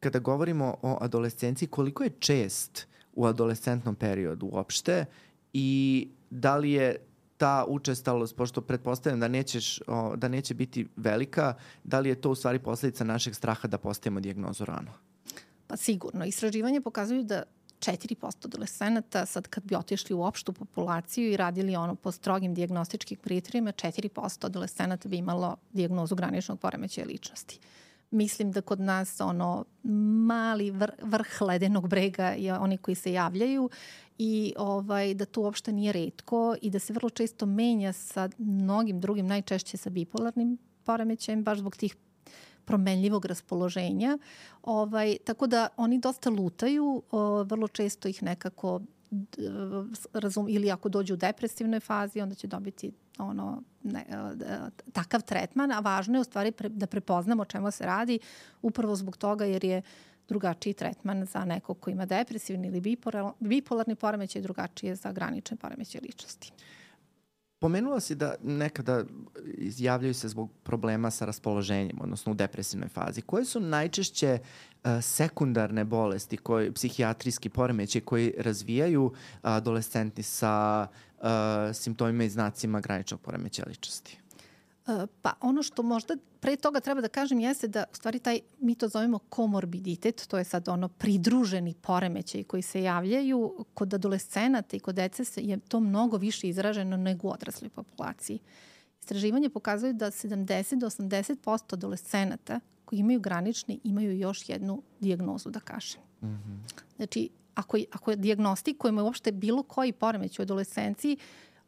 kada govorimo o adolescenciji, koliko je čest u adolescentnom periodu uopšte i da li je ta učestalost, pošto pretpostavljam da, nećeš, o, da neće biti velika, da li je to u stvari posledica našeg straha da postavimo dijagnozu rano? Pa sigurno. Istraživanje pokazuju da 4% adolescenata, sad kad bi otišli u opštu populaciju i radili ono po strogim diagnostičkim kriterijima, 4% adolescenata bi imalo diagnozu graničnog poremećaja ličnosti. Mislim da kod nas ono mali vr, vrh ledenog brega je oni koji se javljaju i ovaj, da to uopšte nije redko i da se vrlo često menja sa mnogim drugim, najčešće sa bipolarnim poremećajem, baš zbog tih promenljivog raspoloženja. Ovaj, tako da oni dosta lutaju, o, vrlo često ih nekako razum, ili ako dođu u depresivnoj fazi, onda će dobiti ono, ne, takav tretman, a važno je u stvari pre, da prepoznamo o čemu se radi, upravo zbog toga jer je drugačiji tretman za nekog ko ima depresivni ili bipolarni poremećaj, drugačije za granične poremećaje ličnosti. Pomenula si da nekada izjavljaju se zbog problema sa raspoloženjem, odnosno u depresivnoj fazi. Koje su najčešće uh, sekundarne bolesti, koji, psihijatrijski poremeće koji razvijaju adolescenti sa uh, simptomima i znacima graničnog poremeća ličnosti? Pa ono što možda pre toga treba da kažem jeste da u stvari taj, mi to zovemo komorbiditet, to je sad ono pridruženi poremećaj koji se javljaju kod adolescenata i kod dece je to mnogo više izraženo nego u odrasloj populaciji. Istraživanje pokazuje da 70 do 80% adolescenata koji imaju granični imaju još jednu dijagnozu, da kažem. Mm -hmm. Znači, ako, ako diagnostikujemo uopšte bilo koji poremeć u adolescenciji,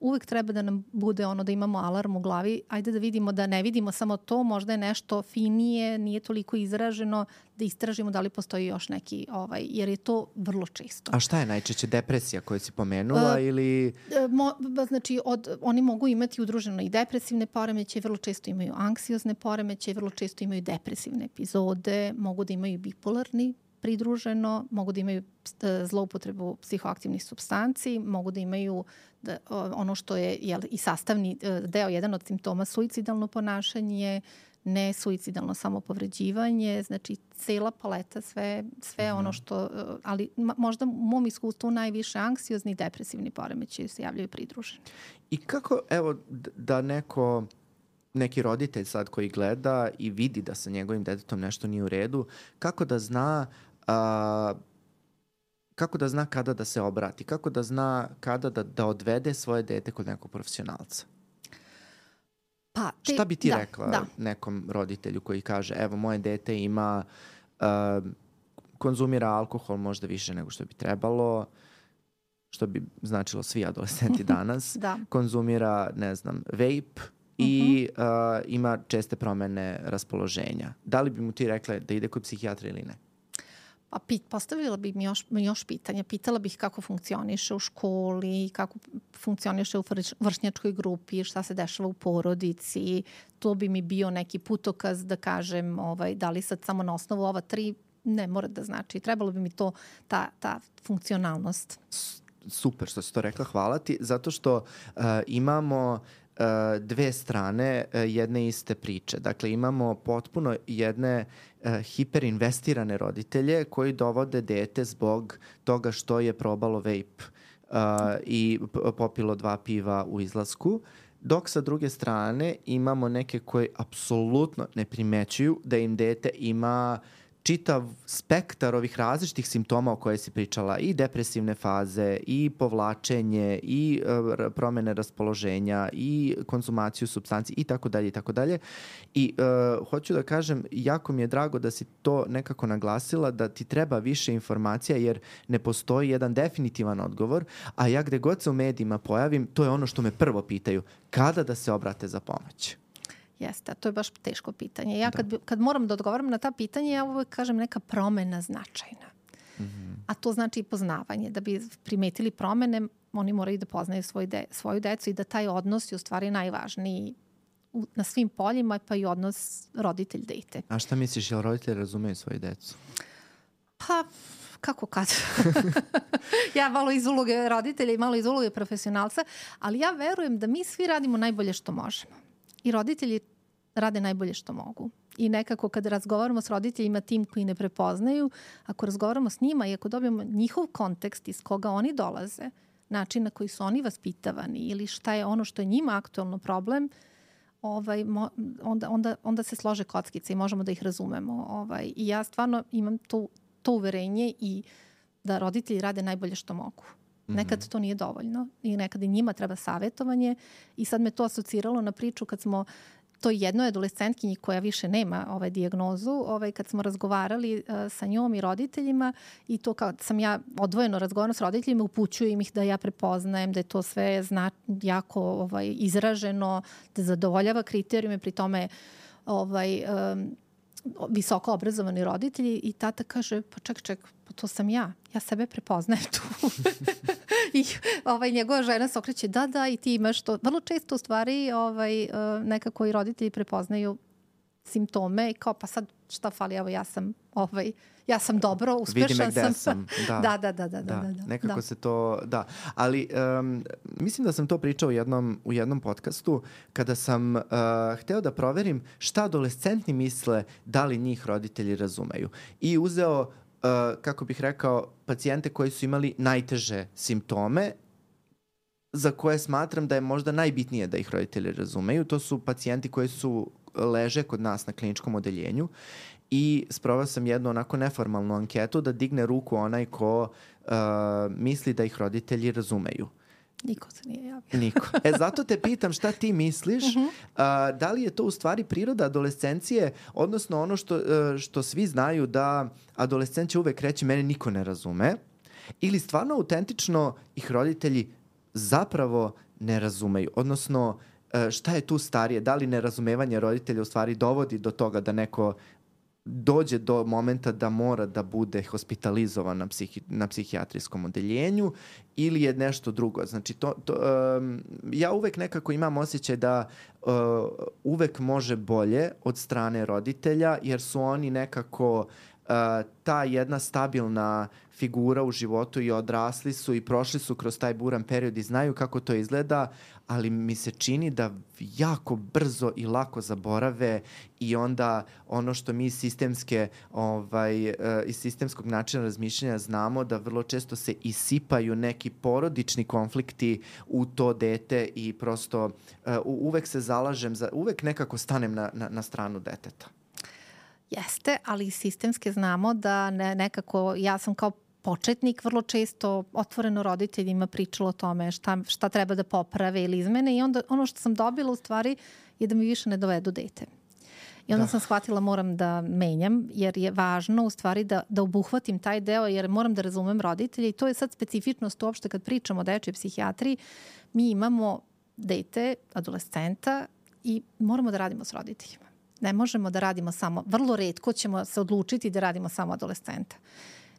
uvek treba da nam bude ono da imamo alarm u glavi, ajde da vidimo da ne vidimo samo to, možda je nešto finije, nije toliko izraženo, da istražimo da li postoji još neki, ovaj, jer je to vrlo često. A šta je najčešće depresija koju si pomenula uh, ili... Mo, znači, od, oni mogu imati udruženo i depresivne poremeće, vrlo često imaju anksiozne poremeće, vrlo često imaju depresivne epizode, mogu da imaju bipolarni pridruženo, mogu da imaju zloupotrebu psihoaktivnih substanci, mogu da imaju da, ono što je jel, i sastavni e, deo, jedan od simptoma suicidalno ponašanje, ne suicidalno samopovređivanje, znači cela paleta, sve, sve mm -hmm. ono što, e, ali možda u mom iskustvu najviše anksiozni i depresivni poremeći se javljaju pridruženi. I kako, evo, da neko neki roditelj sad koji gleda i vidi da sa njegovim detetom nešto nije u redu, kako da zna a, kako da zna kada da se obrati, kako da zna kada da, da odvede svoje dete kod nekog profesionalca? Pa, te, Šta bi ti da, rekla da. nekom roditelju koji kaže, evo, moje dete ima, uh, konzumira alkohol možda više nego što bi trebalo, što bi značilo svi adolescenti danas, da. konzumira, ne znam, vape i uh, ima česte promene raspoloženja. Da li bi mu ti rekla da ide kod psihijatra ili ne? Pa pit, postavila bih mi još, još pitanja. Pitala bih kako funkcioniše u školi, kako funkcioniše u vršnjačkoj grupi, šta se dešava u porodici. To bi mi bio neki putokaz da kažem ovaj, da li sad samo na osnovu ova tri ne mora da znači. Trebalo bi mi to, ta, ta funkcionalnost. Super što si to rekla, hvala ti, zato što uh, imamo dve strane uh, jedne iste priče. Dakle, imamo potpuno jedne uh, hiperinvestirane roditelje koji dovode dete zbog toga što je probalo vape i popilo dva piva u izlasku, dok sa druge strane imamo neke koji apsolutno ne primećuju da im dete ima uh, čitav spektar ovih različitih simptoma o koje si pričala, i depresivne faze, i povlačenje, i uh, promene raspoloženja, i konzumaciju substanci, i tako dalje, i tako dalje. I uh, hoću da kažem, jako mi je drago da si to nekako naglasila, da ti treba više informacija, jer ne postoji jedan definitivan odgovor, a ja gde god se u medijima pojavim, to je ono što me prvo pitaju, kada da se obrate za pomoć? Jeste, a to je baš teško pitanje. Ja da. kad, kad moram da odgovaram na ta pitanja, ja uvek kažem neka promena značajna. Mm -hmm. A to znači i poznavanje. Da bi primetili promene, oni moraju da poznaju svoj de, svoju decu i da taj odnos je u stvari najvažniji u, na svim poljima, pa i odnos roditelj-dete. A šta misliš, jel roditelji razumeju svoju decu? Pa, kako kad? ja malo iz uloge roditelja i malo iz uloge profesionalca, ali ja verujem da mi svi radimo najbolje što možemo. I roditelji rade najbolje što mogu. I nekako kad razgovaramo s roditeljima tim koji ne prepoznaju, ako razgovaramo s njima i ako dobijemo njihov kontekst iz koga oni dolaze, način na koji su oni vaspitavani ili šta je ono što je njima aktualno problem, ovaj, mo, onda, onda, onda se slože kockice i možemo da ih razumemo. Ovaj, I ja stvarno imam to, to uverenje i da roditelji rade najbolje što mogu. Nekad mhm. to nije dovoljno i nekad i njima treba savetovanje i sad me to asociralo na priču kad smo to jednoj adolescentkinji koja više nema ovaj dijagnozu, ovaj, kad smo razgovarali uh, sa njom i roditeljima i to kad sam ja odvojeno razgovarala s roditeljima, upućujem ih da ja prepoznajem da je to sve zna, jako ovaj, izraženo, da zadovoljava kriterijume, pri tome ovaj, um, visoko obrazovani roditelji i tata kaže, pa ček, ček, pa to sam ja, ja sebe prepoznajem tu. I ovaj, njegova žena se okreće, da, da, i ti imaš to. Vrlo često u stvari ovaj, eh, nekako i roditelji prepoznaju simptome i kao pa sad šta fali, evo ja sam ovaj, ja sam dobro, uspešan sam. sam. Da. da, da, da, da, da, da, da. Nekako da. se to, da. Ali um, mislim da sam to pričao u jednom, u jednom podcastu kada sam uh, hteo da proverim šta adolescentni misle da li njih roditelji razumeju. I uzeo, uh, kako bih rekao, pacijente koji su imali najteže simptome za koje smatram da je možda najbitnije da ih roditelji razumeju. To su pacijenti koji su leže kod nas na kliničkom odeljenju i sprovao sam jednu onako neformalnu anketu da digne ruku onaj ko uh, misli da ih roditelji razumeju. Niko se nije javio. Niko. E, zato te pitam šta ti misliš, uh -huh. uh, da li je to u stvari priroda adolescencije, odnosno ono što, uh, što svi znaju da adolescencija uvek reći mene niko ne razume, ili stvarno autentično ih roditelji zapravo ne razumeju, odnosno uh, šta je tu starije, da li nerazumevanje roditelja u stvari dovodi do toga da neko dođe do momenta da mora da bude hospitalizovan na, psihi, na psihijatrijskom odeljenju ili je nešto drugo. Znači, to, to, um, ja uvek nekako imam osjećaj da uh, uvek može bolje od strane roditelja, jer su oni nekako uh, ta jedna stabilna figura u životu i odrasli su i prošli su kroz taj buran period i znaju kako to izgleda, ali mi se čini da jako brzo i lako zaborave i onda ono što mi sistemske ovaj uh, iz sistemskog načina razmišljanja znamo da vrlo često se isipaju neki porodični konflikti u to dete i prosto uh, uvek se zalažem za uvek nekako stanem na na, na stranu deteta. Jeste, ali sistemske znamo da ne, nekako ja sam kao početnik vrlo često otvoreno roditeljima pričalo o tome šta, šta treba da poprave ili izmene i onda ono što sam dobila u stvari je da mi više ne dovedu dete. I onda da. sam shvatila moram da menjam jer je važno u stvari da, da obuhvatim taj deo jer moram da razumem roditelje i to je sad specifičnost uopšte kad pričamo o dečoj psihijatriji. Mi imamo dete, adolescenta i moramo da radimo s roditeljima. Ne možemo da radimo samo, vrlo redko ćemo se odlučiti da radimo samo adolescenta.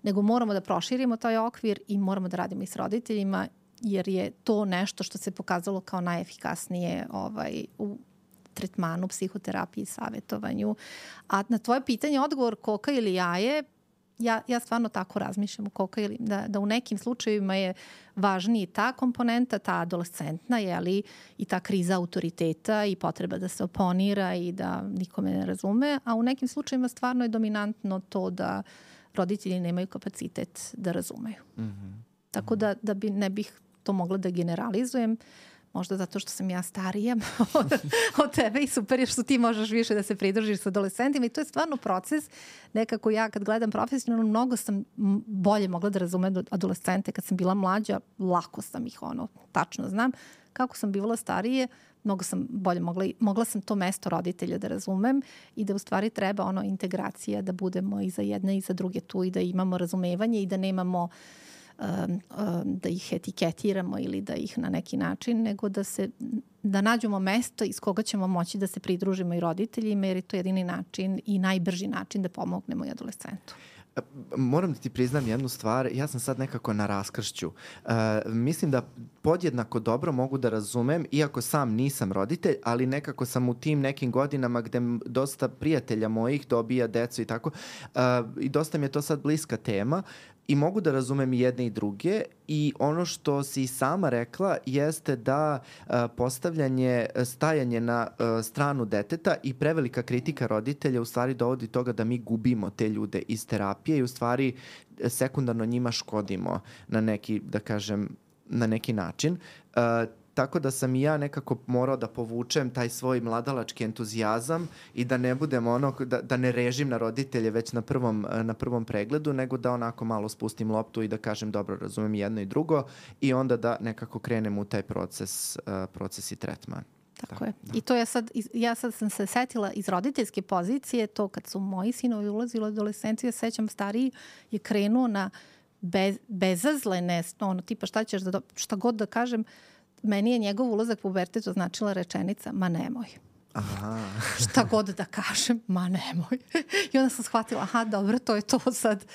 Nego moramo da proširimo taj okvir i moramo da radimo i s roditeljima jer je to nešto što se pokazalo kao najefikasnije ovaj, u tretmanu, psihoterapiji, savjetovanju. A na tvoje pitanje odgovor koka ili jaje, ja, ja stvarno tako razmišljam koka ili, da, da u nekim slučajevima je važniji ta komponenta, ta adolescentna, jeli, i ta kriza autoriteta i potreba da se oponira i da nikome ne razume, a u nekim slučajevima stvarno je dominantno to da roditelji nemaju kapacitet da razumeju. Mm -hmm. Tako da, da bi, ne bih to mogla da generalizujem, možda zato što sam ja starija od, od tebe i super je što ti možeš više da se pridružiš sa adolescentima i to je stvarno proces. Nekako ja kad gledam profesionalno, mnogo sam bolje mogla da razumem adolescente kad sam bila mlađa, lako sam ih ono, tačno znam. Kako sam bivala starije, mnogo sam bolje mogla, mogla sam to mesto roditelja da razumem i da u stvari treba ono integracija da budemo i za jedne i za druge tu i da imamo razumevanje i da nemamo Um, um, da ih etiketiramo ili da ih na neki način, nego da se da nađemo mesto iz koga ćemo moći da se pridružimo i roditeljima, jer je to jedini način i najbrži način da pomognemo i adolescentu. Moram da ti priznam jednu stvar, ja sam sad nekako na raskršću. Uh, mislim da podjednako dobro mogu da razumem, iako sam nisam roditelj, ali nekako sam u tim nekim godinama gde dosta prijatelja mojih dobija decu i tako, uh, i dosta mi je to sad bliska tema, i mogu da razumem i jedne i druge i ono što si sama rekla jeste da uh, postavljanje, stajanje na uh, stranu deteta i prevelika kritika roditelja u stvari dovodi toga da mi gubimo te ljude iz terapije i u stvari sekundarno njima škodimo na neki, da kažem, na neki način. Uh, Tako da sam i ja nekako morao da povučem taj svoj mladalački entuzijazam i da ne budem ono, da, da ne režim na roditelje već na prvom, na prvom pregledu, nego da onako malo spustim loptu i da kažem dobro, razumem jedno i drugo i onda da nekako krenem u taj proces, uh, proces i tretman. Tako da, je. Da. I to ja sad, ja sad sam se setila iz roditeljske pozicije, to kad su moji sinovi ulazili u adolescenciju, ja sećam stariji je krenuo na bez, bezazlene, ono, tipa šta ćeš da, šta god da kažem, uh, meni je njegov ulazak u pubertetu značila rečenica, ma nemoj. Aha. Šta god da kažem, ma nemoj. I onda sam shvatila, aha, dobro, to je to sad.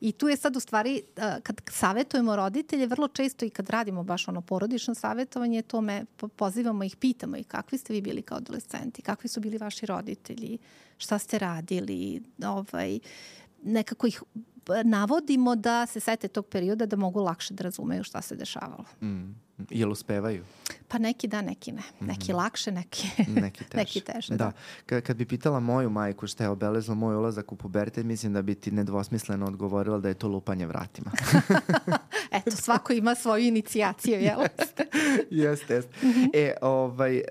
I tu je sad u stvari, kad savetujemo roditelje, vrlo često i kad radimo baš ono porodično savetovanje, to me pozivamo ih, pitamo ih kakvi ste vi bili kao adolescenti, kakvi su bili vaši roditelji, šta ste radili, ovaj, nekako ih navodimo da se sete tog perioda da mogu lakše da razumeju šta se dešavalo. Mm. Jel uspevaju? Pa neki da, neki ne. Neki mm. lakše, neki, neki teže. neki teže da. da. Kad, kad bi pitala moju majku šta je obeležilo moj ulazak u pubertet, mislim da bi ti nedvosmisleno odgovorila da je to lupanje vratima. Eto, svako ima svoju inicijaciju, jel? jeste, jeste. Mm -hmm. E, ovaj, uh,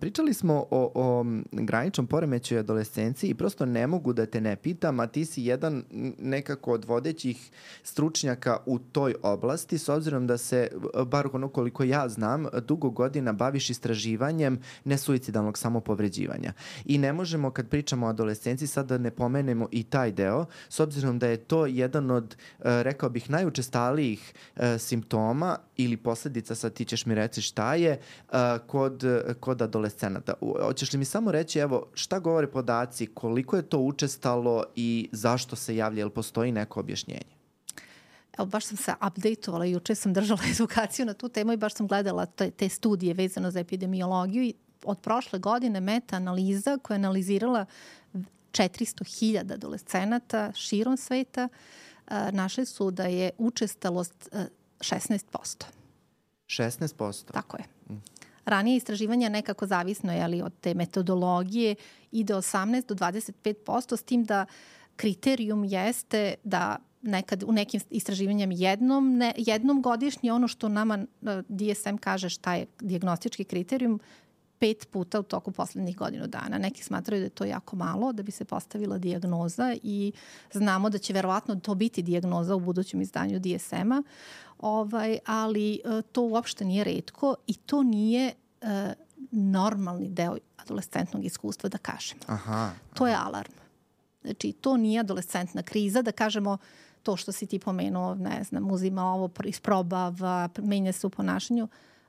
pričali smo o, o graničnom poremećaju adolescenciji i prosto ne mogu da te ne pitam, a ti si jedan nekako od vodećih stručnjaka u toj oblasti, s obzirom da se, bar ono koliko ja znam, dugo godina baviš istraživanjem nesuicidalnog samopovređivanja. I ne možemo kad pričamo o adolescenciji sad da ne pomenemo i taj deo, s obzirom da je to jedan od, e, rekao bih, najučestalijih e, simptoma ili posledica, sad ti ćeš mi reći šta je, e, kod, kod adolescenata. Hoćeš li mi samo reći, evo, šta govore podaci, koliko je to učestalo i zašto se javlja, jel postoji neko objašnjenje? Evo, baš sam se update-ovala, juče sam držala edukaciju na tu temu i baš sam gledala te, te studije vezano za epidemiologiju i od prošle godine meta-analiza koja je analizirala 400.000 adolescenata širom sveta, našli su da je učestalost 16%. 16%? Tako je. Mm. Ranije istraživanja nekako zavisno je ali od te metodologije ide 18 do 25% s tim da kriterijum jeste da nekad u nekim istraživanjem jednom, ne, jednom godišnje ono što nama e, DSM kaže šta je diagnostički kriterijum, pet puta u toku poslednjih godinu dana. Neki smatraju da je to jako malo da bi se postavila diagnoza i znamo da će verovatno to biti diagnoza u budućem izdanju DSM-a, ovaj, ali e, to uopšte nije redko i to nije uh, normalni deo adolescentnog iskustva, da kažemo. Aha, to je alarm. Znači, to nije adolescentna kriza, da kažemo to što si ti pomenuo, ne znam, uzima ovo, isprobava, menja se u ponašanju.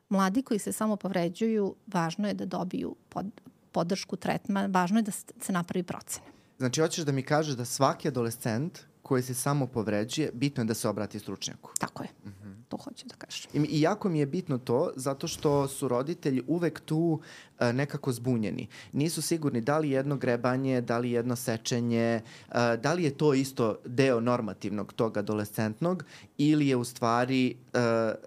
Mladi koji se samo povređuju, važno je da dobiju pod, podršku, tretman, važno je da se napravi procene. Znači, hoćeš da mi kažeš da svaki adolescent koji se samo povređuje, bitno je da se obrati stručnjaku. Tako je. Mm -hmm. To hoću da kažem. I, I jako mi je bitno to, zato što su roditelji uvek tu uh, nekako zbunjeni. Nisu sigurni da li jedno grebanje, da li jedno sečenje, uh, da li je to isto deo normativnog tog adolescentnog ili je u stvari uh,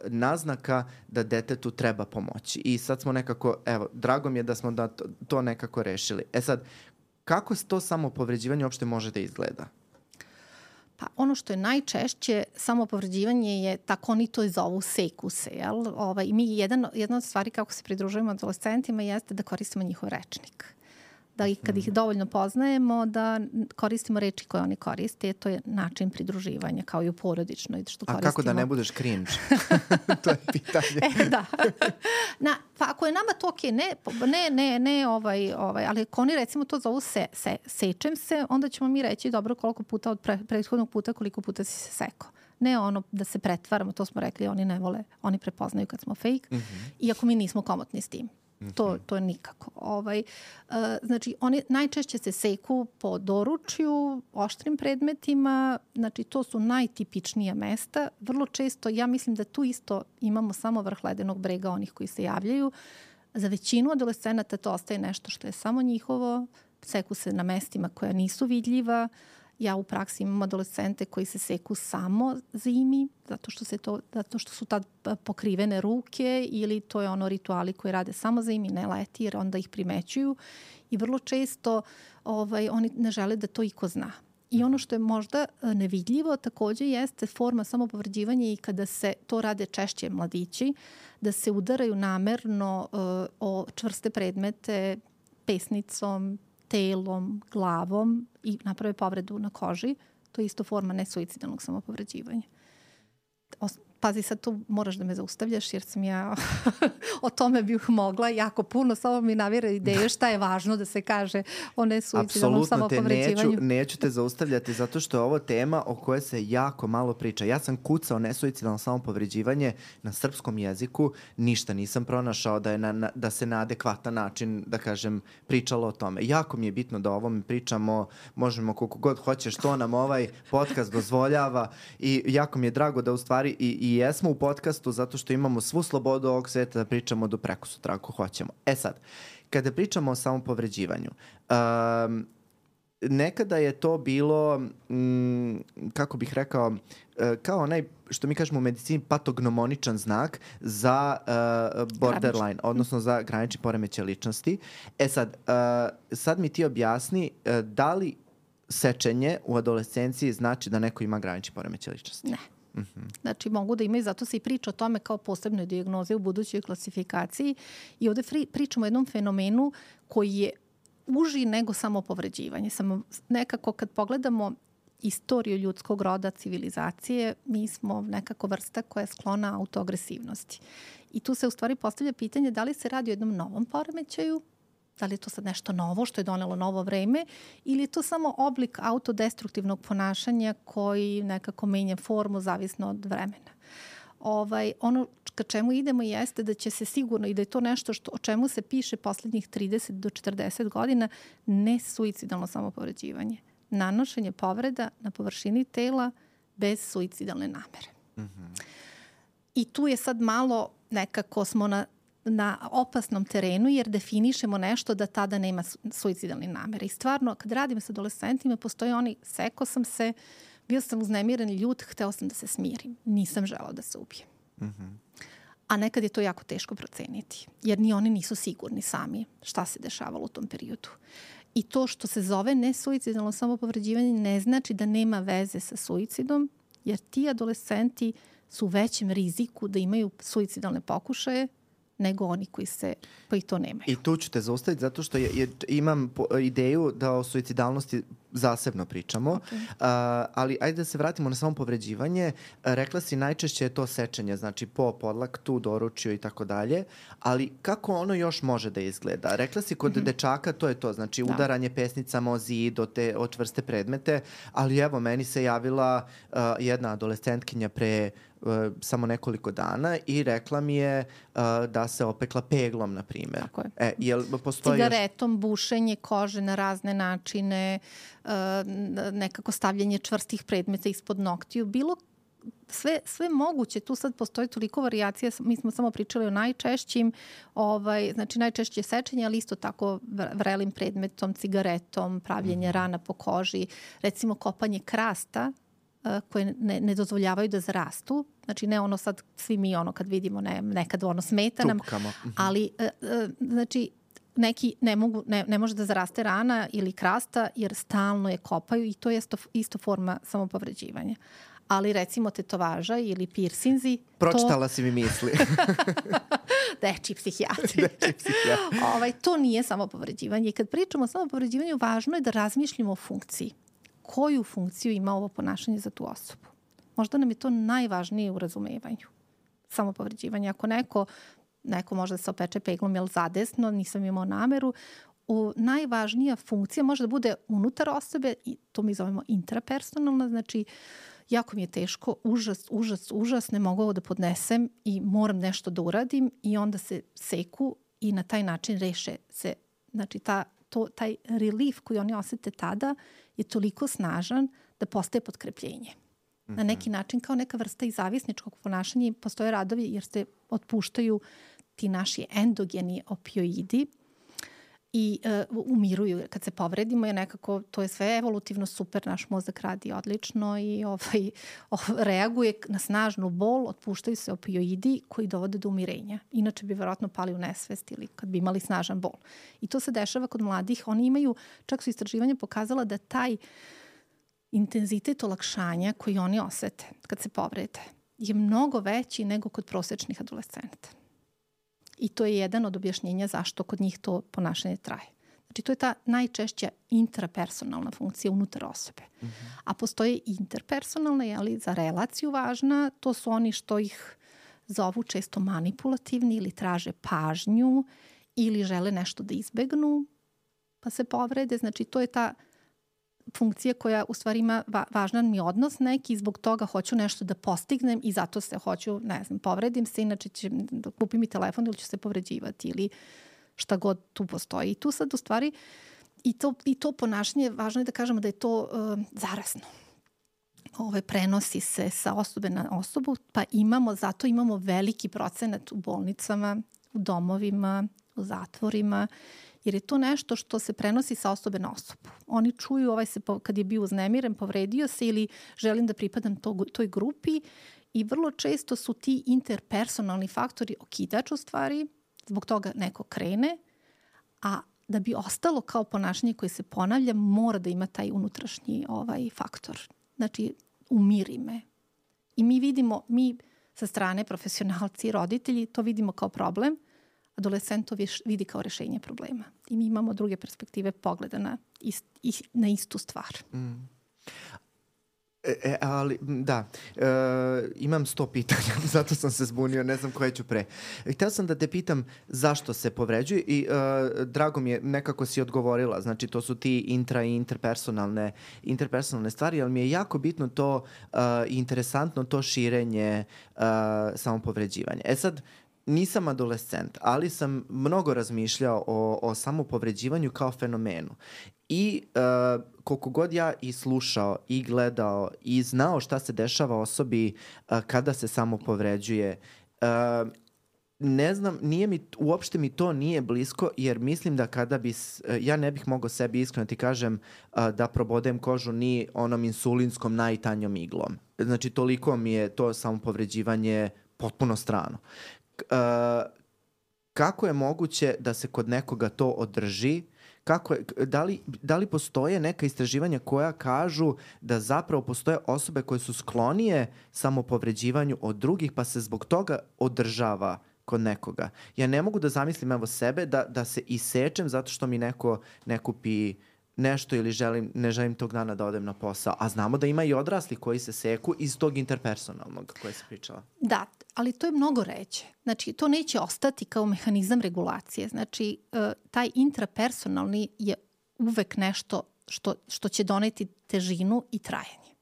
naznaka da detetu treba pomoći. I sad smo nekako, evo, drago mi je da smo da to, to nekako rešili. E sad, kako to samo povređivanje uopšte može da izgleda? Pa ono što je najčešće samopovređivanje je tako oni to zovu sekuse. Jel? Ovaj, mi jedan, jedna od stvari kako se pridružujemo adolescentima jeste da koristimo njihov rečnik da ih, kad ih dovoljno poznajemo, da koristimo reči koje oni koriste, to je način pridruživanja, kao i u porodičnoj. Što A koristimo. kako da ne budeš cringe? to je pitanje. e, da. Na, pa ako je nama to okej, okay, ne, ne, ne, ne ovaj, ovaj, ali ako oni recimo to zovu se, se, sečem se, onda ćemo mi reći dobro koliko puta od pre, prethodnog puta, koliko puta si se sekao ne ono da se pretvaramo, to smo rekli, oni ne vole, oni prepoznaju kad smo fake, mm -hmm. iako mi nismo komotni s tim. To, mhm. to je nikako. Ovaj, uh, znači, oni najčešće se seku po doručju, oštrim predmetima, znači to su najtipičnija mesta. Vrlo često, ja mislim da tu isto imamo samo vrh ledenog brega onih koji se javljaju. Za većinu adolescenata to ostaje nešto što je samo njihovo, seku se na mestima koja nisu vidljiva, uh, Ja u praksi imam adolescente koji se seku samo zimi, zato što, se to, zato što su tad pokrivene ruke ili to je ono rituali koji rade samo zimi, ne leti, jer onda ih primećuju i vrlo često ovaj, oni ne žele da to iko zna. I ono što je možda e, nevidljivo takođe jeste forma samopovređivanja i kada se to rade češće mladići, da se udaraju namerno uh, o čvrste predmete pesnicom, telom, glavom i naprave povredu na koži, to je isto forma nesuicidalnog samopovređivanja pazi sad tu moraš da me zaustavljaš jer sam ja o tome bih mogla jako puno, samo mi navira ideje šta je važno da se kaže o nesuicidalnom samopovređivanju. Neću, neću te zaustavljati zato što je ovo tema o kojoj se jako malo priča. Ja sam kucao nesuicidalno samopovređivanje na srpskom jeziku, ništa nisam pronašao da, je na, na, da se na adekvatan način, da kažem, pričalo o tome. Jako mi je bitno da o ovome pričamo, možemo koliko god hoćeš, to nam ovaj podcast dozvoljava i jako mi je drago da u stvari i, i jesmo u podcastu zato što imamo svu slobodu ovog sveta da pričamo do preko sutra ako hoćemo. E sad, kada pričamo o samopovređivanju, um, nekada je to bilo, mm, kako bih rekao, e, kao onaj, što mi kažemo u medicini, patognomoničan znak za uh, borderline, odnosno za granični poremeće ličnosti. E sad, uh, sad mi ti objasni uh, da li sečenje u adolescenciji znači da neko ima granični poremeće ličnosti? Ne. Mm -hmm. Znači mogu da imaju, zato se i priča o tome kao posebnoj diagnoze u budućoj klasifikaciji i ovde pričamo o jednom fenomenu koji je uži nego samo povređivanje. Samo nekako kad pogledamo istoriju ljudskog roda, civilizacije, mi smo nekako vrsta koja je sklona autoagresivnosti. I tu se u stvari postavlja pitanje da li se radi o jednom novom poremećaju Da li je to sad nešto novo što je donelo novo vreme ili je to samo oblik autodestruktivnog ponašanja koji nekako menja formu zavisno od vremena. Ovaj, ono ka čemu idemo jeste da će se sigurno i da je to nešto što, o čemu se piše poslednjih 30 do 40 godina ne suicidalno samopovređivanje. Nanošenje povreda na površini tela bez suicidalne namere. Mm -hmm. I tu je sad malo nekako smo na na opasnom terenu jer definišemo nešto da tada nema suicidalni namere. I stvarno, kad radim sa adolescentima, postoji oni, seko sam se, bio sam uznemiren ljut, hteo sam da se smirim. Nisam želao da se ubijem. Mm -hmm. A nekad je to jako teško proceniti, jer ni oni nisu sigurni sami šta se dešavalo u tom periodu. I to što se zove nesuicidalno samopovređivanje ne znači da nema veze sa suicidom, jer ti adolescenti su u većem riziku da imaju suicidalne pokušaje nego oni koji se koji to nemaju. I tu ću te zaustaviti zato što je, je, imam ideju da o suicidalnosti zasebno pričamo, okay. uh, ali ajde da se vratimo na samo povređivanje. Rekla si najčešće je to sečenje, znači po podlaktu, doručju i tako dalje, ali kako ono još može da izgleda? Rekla si kod mm -hmm. dečaka to je to, znači da. udaranje pesnicama o zid, o, te, o čvrste predmete, ali evo, meni se javila uh, jedna adolescentkinja pre uh, samo nekoliko dana i rekla mi je uh, da se opekla peglom, na primjer. Tako je. E, jel postoji Cigaretom, još... bušenje kože na razne načine, uh, nekako stavljanje čvrstih predmeta ispod noktiju, bilo sve, sve moguće, tu sad postoji toliko variacija, mi smo samo pričali o najčešćim, ovaj, znači najčešće sečenje, ali isto tako vrelim predmetom, cigaretom, pravljenje mhm. rana po koži, recimo kopanje krasta, koje ne, ne dozvoljavaju da zarastu. Znači ne ono sad svi mi ono kad vidimo ne, nekad ono smeta nam, Tupkamo. Mhm. ali znači neki ne, mogu, ne, ne može da zaraste rana ili krasta jer stalno je kopaju i to je isto, isto forma samopovređivanja ali recimo tetovaža ili piercinzi... Pročitala to... si mi misli. Deči psihijatri. Deči psihijatri. ovaj, to nije samo povređivanje. I kad pričamo o samo povređivanju, važno je da razmišljamo o funkciji. Koju funkciju ima ovo ponašanje za tu osobu? Možda nam je to najvažnije u razumevanju. Samo povređivanje. Ako neko, neko može da se opeče peglom, jel zadesno, nisam imao nameru, u, najvažnija funkcija može da bude unutar osobe, i to mi zovemo intrapersonalna, znači uh, jako mi je teško, užas, užas, užas, ne mogu ovo da podnesem i moram nešto da uradim i onda se seku i na taj način reše se, znači ta, to, taj relief koji oni osete tada je toliko snažan da postaje potkrepljenje. Na mhm. neki način kao neka vrsta i zavisničkog ponašanja postoje radovi jer se otpuštaju ti naši endogeni opioidi, i uh, umiruju kad se povredimo je nekako, to je sve evolutivno super, naš mozak radi odlično i ovaj, ovaj, reaguje na snažnu bol, otpuštaju se opioidi koji dovode do umirenja. Inače bi verovatno pali u nesvest ili kad bi imali snažan bol. I to se dešava kod mladih. Oni imaju, čak su istraživanja pokazala da taj intenzitet olakšanja koji oni osete kad se povrede je mnogo veći nego kod prosečnih adolescenata. I to je jedan od objašnjenja zašto kod njih to ponašanje traje. Znači, to je ta najčešća intrapersonalna funkcija unutar osobe. Mm -hmm. A postoje interpersonalna, ali za relaciju važna, to su oni što ih zovu često manipulativni ili traže pažnju ili žele nešto da izbegnu pa se povrede. Znači, to je ta funkcija koja u stvari ima va važan mi odnos neki zbog toga hoću nešto da postignem i zato se hoću, ne znam, povredim se, inače će da kupim mi telefon ili ću se povređivati ili šta god tu postoji. I tu sad u stvari i to, i to ponašanje, važno je da kažemo da je to uh, zarasno. Ove, prenosi se sa osobe na osobu, pa imamo, zato imamo veliki procenat u bolnicama, u domovima, u zatvorima jer je to nešto što se prenosi sa osobe na osobu. Oni čuju ovaj se, kad je bio uznemiren, povredio se ili želim da pripadam to, toj grupi i vrlo često su ti interpersonalni faktori okidač u stvari, zbog toga neko krene, a da bi ostalo kao ponašanje koje se ponavlja, mora da ima taj unutrašnji ovaj faktor. Znači, umiri me. I mi vidimo, mi sa strane profesionalci, roditelji, to vidimo kao problem, adolescent to vidi kao rešenje problema. I mi imamo druge perspektive pogleda na, ist, na istu stvar. Mm. E, e, ali, da, e, imam sto pitanja, zato sam se zbunio, ne znam koje ću pre. Hteo sam da te pitam zašto se povređuje i e, drago mi je, nekako si odgovorila, znači to su ti intra i interpersonalne, interpersonalne stvari, ali mi je jako bitno to, e, interesantno to širenje e, samopovređivanja. E sad, nisam adolescent, ali sam mnogo razmišljao o, o samopovređivanju kao fenomenu. I uh, koliko god ja i slušao i gledao i znao šta se dešava osobi uh, kada se samo povređuje, uh, ne znam, nije mi, uopšte mi to nije blisko, jer mislim da kada bi, ja ne bih mogao sebi iskreno da ti kažem da probodem kožu ni onom insulinskom najtanjom iglom. Znači, toliko mi je to samopovređivanje potpuno strano uh, kako je moguće da se kod nekoga to održi, kako je, da, li, da li postoje neka istraživanja koja kažu da zapravo postoje osobe koje su sklonije samopovređivanju od drugih pa se zbog toga održava kod nekoga. Ja ne mogu da zamislim evo sebe da, da se isečem zato što mi neko ne kupi nešto ili želim, ne želim tog dana da odem na posao. A znamo da ima i odrasli koji se seku iz tog interpersonalnog koje se pričala. Da, ali to je mnogo reće. Znači, to neće ostati kao mehanizam regulacije. Znači, e, taj intrapersonalni je uvek nešto što, što će doneti težinu i trajanje.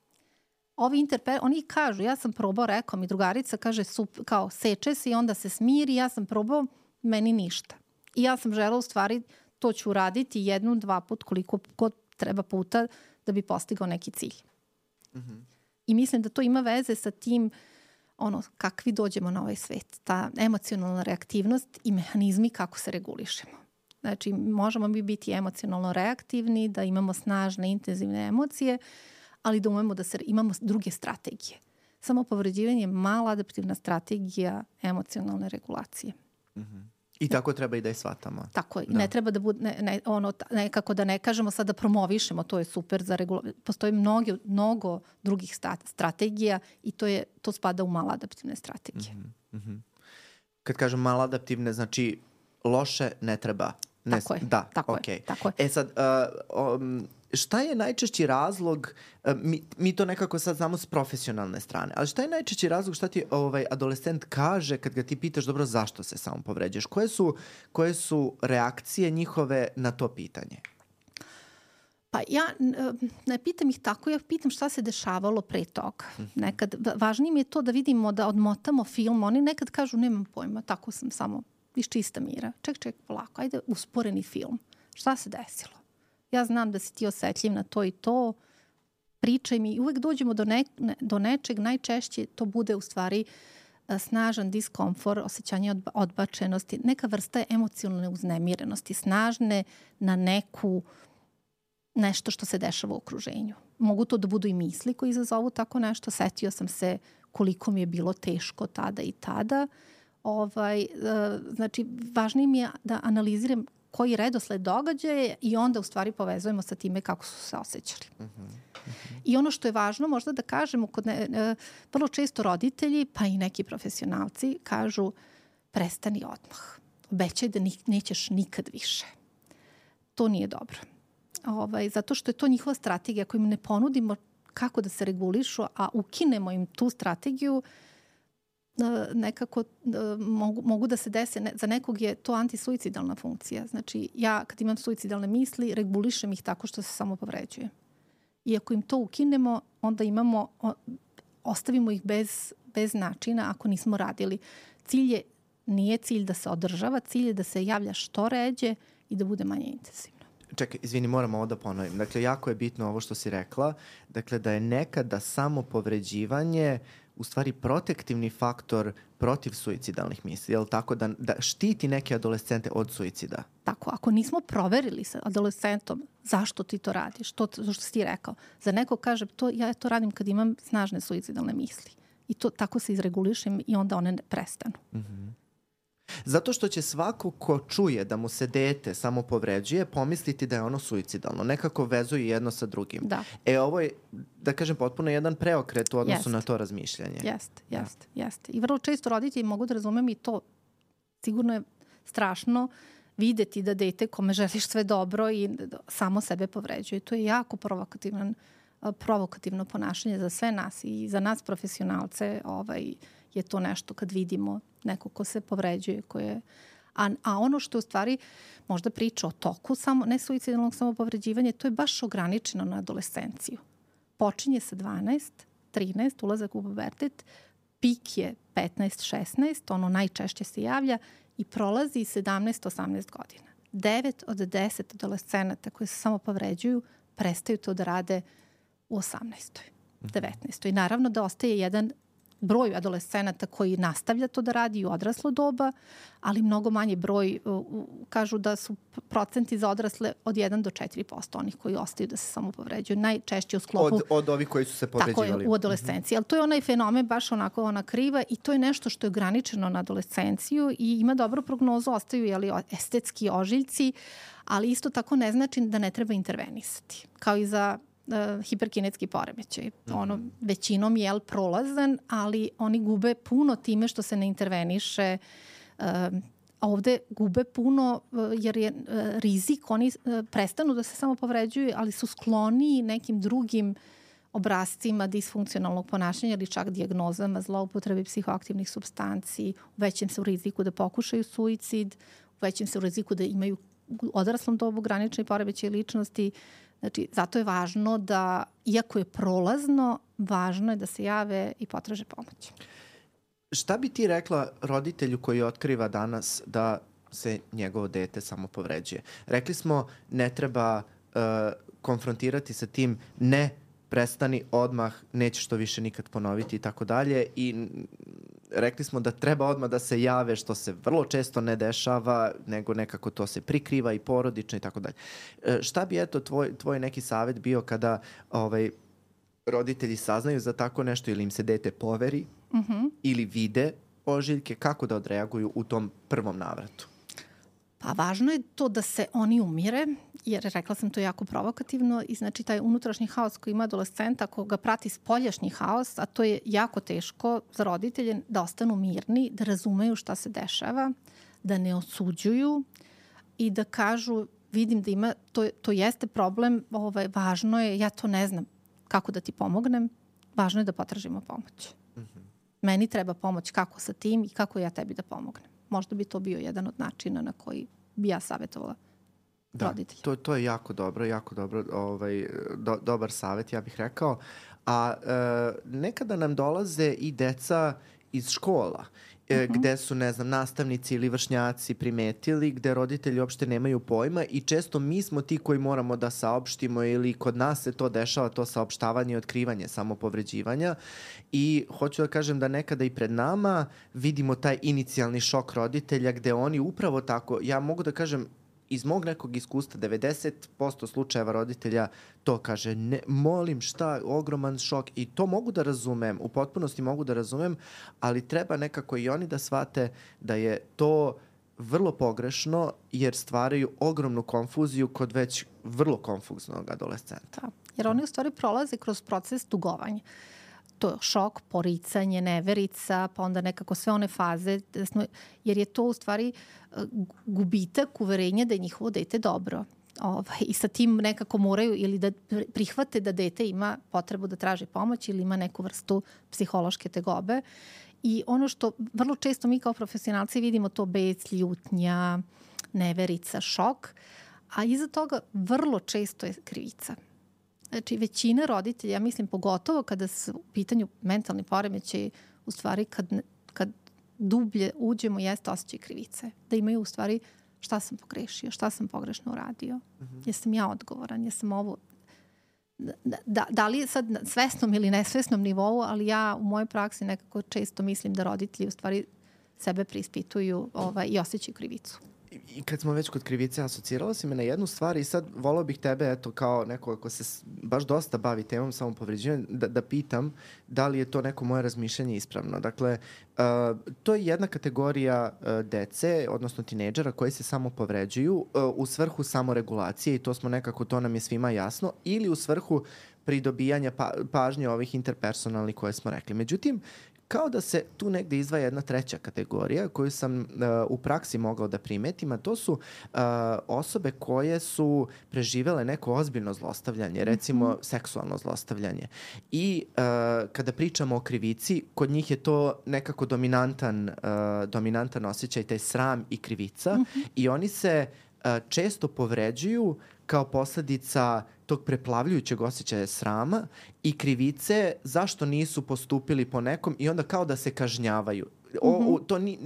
Ovi interper, oni kažu, ja sam probao, rekao mi drugarica, kaže, sup, kao seče se i onda se smiri, ja sam probao, meni ništa. I ja sam žela u stvari to ću uraditi jednu, dva put, koliko god treba puta da bi postigao neki cilj. Mm -hmm. I mislim da to ima veze sa tim ono, kakvi dođemo na ovaj svet. Ta emocionalna reaktivnost i mehanizmi kako se regulišemo. Znači, možemo mi biti emocionalno reaktivni, da imamo snažne, intenzivne emocije, ali da umemo da se, imamo druge strategije. Samo povređivanje je mala adaptivna strategija emocionalne regulacije. Mm -hmm. I tako treba i da je shvatamo. Tako je. Da. Ne treba da bude, ne, ne, ono, nekako da ne kažemo sad da promovišemo, to je super za regulaciju. Postoji mnogo, mnogo drugih strategija i to, je, to spada u maladaptivne strategije. Mm -hmm, mm -hmm. Kad kažem maladaptivne, znači loše ne treba. Ne, tako je. Da, tako okay. je. Tako je. E sad, uh, um, šta je najčešći razlog, e, mi, mi to nekako sad znamo s profesionalne strane, ali šta je najčešći razlog šta ti ovaj adolescent kaže kad ga ti pitaš dobro zašto se samo povređuješ? Koje su, koje su reakcije njihove na to pitanje? Pa ja ne pitam ih tako, ja pitam šta se dešavalo pre toga. Mhm. Nekad, važnije mi je to da vidimo, da odmotamo film. Oni nekad kažu, nemam pojma, tako sam samo iz čista mira. Ček, ček, polako, ajde usporeni film. Šta se desilo? Ja znam da si ti osetljiv na to i to, pričaj mi i uvek dođemo do, ne, do nečeg, najčešće to bude u stvari e, snažan diskomfor, osjećanje odbačenosti, neka vrsta emocionalne uznemirenosti, snažne na neku nešto što se dešava u okruženju. Mogu to da budu i misli koji izazovu tako nešto. Setio sam se koliko mi je bilo teško tada i tada. Ovaj, e, znači, važnije mi je da analiziram koji redosled događaje i onda u stvari povezujemo sa time kako su se osjećali. Uh -huh. I ono što je važno možda da kažemo, kod ne, ne, vrlo često roditelji, pa i neki profesionalci kažu prestani odmah. Obećaj da ni, nećeš nikad više. To nije dobro. Ovaj, zato što je to njihova strategija. Ako im ne ponudimo kako da se regulišu, a ukinemo im tu strategiju, nekako mogu, mogu da se dese, za nekog je to antisuicidalna funkcija. Znači, ja kad imam suicidalne misli, regulišem ih tako što se samo povređuje. I ako im to ukinemo, onda imamo, ostavimo ih bez, bez načina ako nismo radili. Cilj je, nije cilj da se održava, cilj je da se javlja što ređe i da bude manje intenzivno. Čekaj, izvini, moram ovo da ponovim. Dakle, jako je bitno ovo što si rekla, dakle da je nekada samo povređivanje u stvari protektivni faktor protiv suicidalnih misli, je li tako da, da štiti neke adolescente od suicida? Tako, ako nismo proverili sa adolescentom zašto ti to radiš, to, to što si ti rekao, za neko kaže to, ja to radim kad imam snažne suicidalne misli. I to tako se izregulišem i onda one prestanu. Mm -hmm. Zato što će svako ko čuje da mu se dete samo povređuje, pomisliti da je ono suicidalno. Nekako vezuje jedno sa drugim. Da. E, ovo je, da kažem, potpuno jedan preokret u odnosu jest. na to razmišljanje. Jeste, jeste, da. jeste. I vrlo često roditelji mogu da razumem i to. Sigurno je strašno videti da dete kome želiš sve dobro i samo sebe povređuje. To je jako provokativan provokativno ponašanje za sve nas i za nas profesionalce ovaj, je to nešto kad vidimo neko ko se povređuje, ko je A, a ono što u stvari možda priča o toku samo, ne suicidalnog samopovređivanja, to je baš ograničeno na adolescenciju. Počinje sa 12, 13, ulazak u pubertet, pik je 15, 16, ono najčešće se javlja i prolazi 17, 18 godina. 9 od 10 adolescenata koji se samo povređuju prestaju to da rade u 18. 19. I naravno da ostaje jedan broj adolescenata koji nastavlja to da radi u odraslo doba, ali mnogo manji broj, kažu da su procenti za odrasle od 1 do 4% onih koji ostaju da se samo povređuju. Najčešće u sklopu... Od, od ovih koji su se povređivali. Tako je, u adolescenciji. Ali to je onaj fenomen baš onako ona kriva i to je nešto što je ograničeno na adolescenciju i ima dobru prognozu, ostaju jeli, estetski ožiljci, ali isto tako ne znači da ne treba intervenisati. Kao i za uh, hiperkinetski poremećaj. -hmm. Ono, većinom je prolazan, ali oni gube puno time što se ne interveniše uh, a ovde gube puno e, jer je rizik, oni prestanu da se samo povređuju, ali su skloni nekim drugim obrazcima disfunkcionalnog ponašanja ili čak diagnozama zloupotrebe psihoaktivnih substanci, u većem su riziku da pokušaju suicid, u većem su riziku da imaju u odraslom dobu granične porebeće ličnosti. Znači, zato je važno da, iako je prolazno, važno je da se jave i potraže pomoć. Šta bi ti rekla roditelju koji otkriva danas da se njegovo dete samo povređuje? Rekli smo ne treba uh, konfrontirati sa tim ne prestani odmah, nećeš to više nikad ponoviti i tako dalje i rekli smo da treba odmah da se jave što se vrlo često ne dešava, nego nekako to se prikriva i porodično i tako dalje. E, šta bi eto tvoj, tvoj neki savet bio kada ovaj, roditelji saznaju za tako nešto ili im se dete poveri mhm. -huh. ili vide ožiljke, kako da odreaguju u tom prvom navratu? Pa važno je to da se oni umire, jer rekla sam to jako provokativno i znači taj unutrašnji haos koji ima adolescent, ako ga prati spoljašnji haos, a to je jako teško za roditelje da ostanu mirni, da razumeju šta se dešava, da ne osuđuju i da kažu vidim da ima, to, to jeste problem, ovaj, važno je, ja to ne znam kako da ti pomognem, važno je da potražimo pomoć. Mm -hmm. Meni treba pomoć kako sa tim i kako ja tebi da pomognem možda bi to bio jedan od načina na koji bi ja savjetovala da, roditelja. To, to je jako dobro, jako dobro, ovaj, do, dobar savjet, ja bih rekao. A e, nekada nam dolaze i deca iz škola e, uh mhm. -huh. gde su, ne znam, nastavnici ili vršnjaci primetili, gde roditelji uopšte nemaju pojma i često mi smo ti koji moramo da saopštimo ili kod nas se to dešava, to saopštavanje i otkrivanje samopovređivanja i hoću da kažem da nekada i pred nama vidimo taj inicijalni šok roditelja gde oni upravo tako, ja mogu da kažem iz mog nekog iskustva 90% slučajeva roditelja to kaže ne, molim šta, ogroman šok i to mogu da razumem, u potpunosti mogu da razumem, ali treba nekako i oni da shvate da je to vrlo pogrešno jer stvaraju ogromnu konfuziju kod već vrlo konfuznog adolescenta. Da, jer oni u stvari prolaze kroz proces tugovanja to šok, poricanje, neverica, pa onda nekako sve one faze, da smo, jer je to u stvari e, gubitak uverenja da je njihovo dete dobro. Ovaj, I sa tim nekako moraju ili da prihvate da dete ima potrebu da traži pomoć ili ima neku vrstu psihološke tegobe. I ono što vrlo često mi kao profesionalci vidimo to bec, ljutnja, neverica, šok, a iza toga vrlo često je krivica. Znači, većina roditelja, ja mislim pogotovo kada su u pitanju mentalni poremećaj, u stvari kad, kad dublje uđemo jeste osjećaj krivice. Da imaju u stvari šta sam pogrešio, šta sam pogrešno uradio, mm -hmm. jesam ja odgovoran, jesam ovo... Da, da, da li sad na svesnom ili nesvesnom nivou, ali ja u mojoj praksi nekako često mislim da roditelji u stvari sebe prispituju ovaj, i osjećaju krivicu i kad smo već kod krivice, asocirala si me na jednu stvar i sad volao bih tebe, eto, kao neko ko se baš dosta bavi temom samopovređivanja, da, da pitam da li je to neko moje razmišljanje ispravno. Dakle, uh, to je jedna kategorija uh, dece, odnosno tineđera koji se samo povređuju uh, u svrhu samoregulacije i to smo nekako, to nam je svima jasno, ili u svrhu pridobijanja pa, pažnje ovih interpersonalnih koje smo rekli. Međutim, kao da se tu negde izdvaja jedna treća kategorija koju sam uh, u praksi mogao da primetim, a to su uh, osobe koje su preživele neko ozbiljno zlostavljanje, recimo mm -hmm. seksualno zlostavljanje. I uh, kada pričamo o krivici, kod njih je to nekako dominantan, uh, dominantan osjećaj, taj sram i krivica mm -hmm. i oni se uh, često povređuju kao posledica tog preplavljujućeg osjećaja srama i krivice zašto nisu postupili po nekom i onda kao da se kažnjavaju. O, o, mhm. to ni,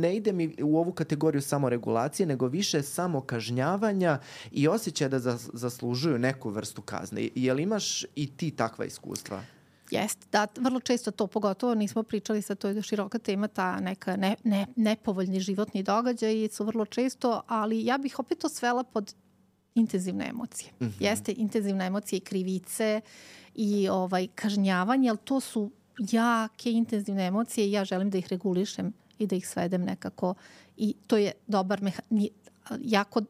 ne ide mi u ovu kategoriju samo regulacije, nego više samo kažnjavanja i osjećaja da zas, zaslužuju neku vrstu kazne. Jel imaš i ti takva iskustva? Jeste, da, vrlo često to, pogotovo nismo pričali sa to je široka tema, ta neka ne, ne, nepovoljni životni događaj su vrlo često, ali ja bih opet to svela pod intenzivne emocije. Mm -hmm. Jeste intenzivna emocija i krivice i ovaj kažnjavanje, ali to su jake intenzivne emocije i ja želim da ih regulišem i da ih svedem nekako i to je dobar meha, jako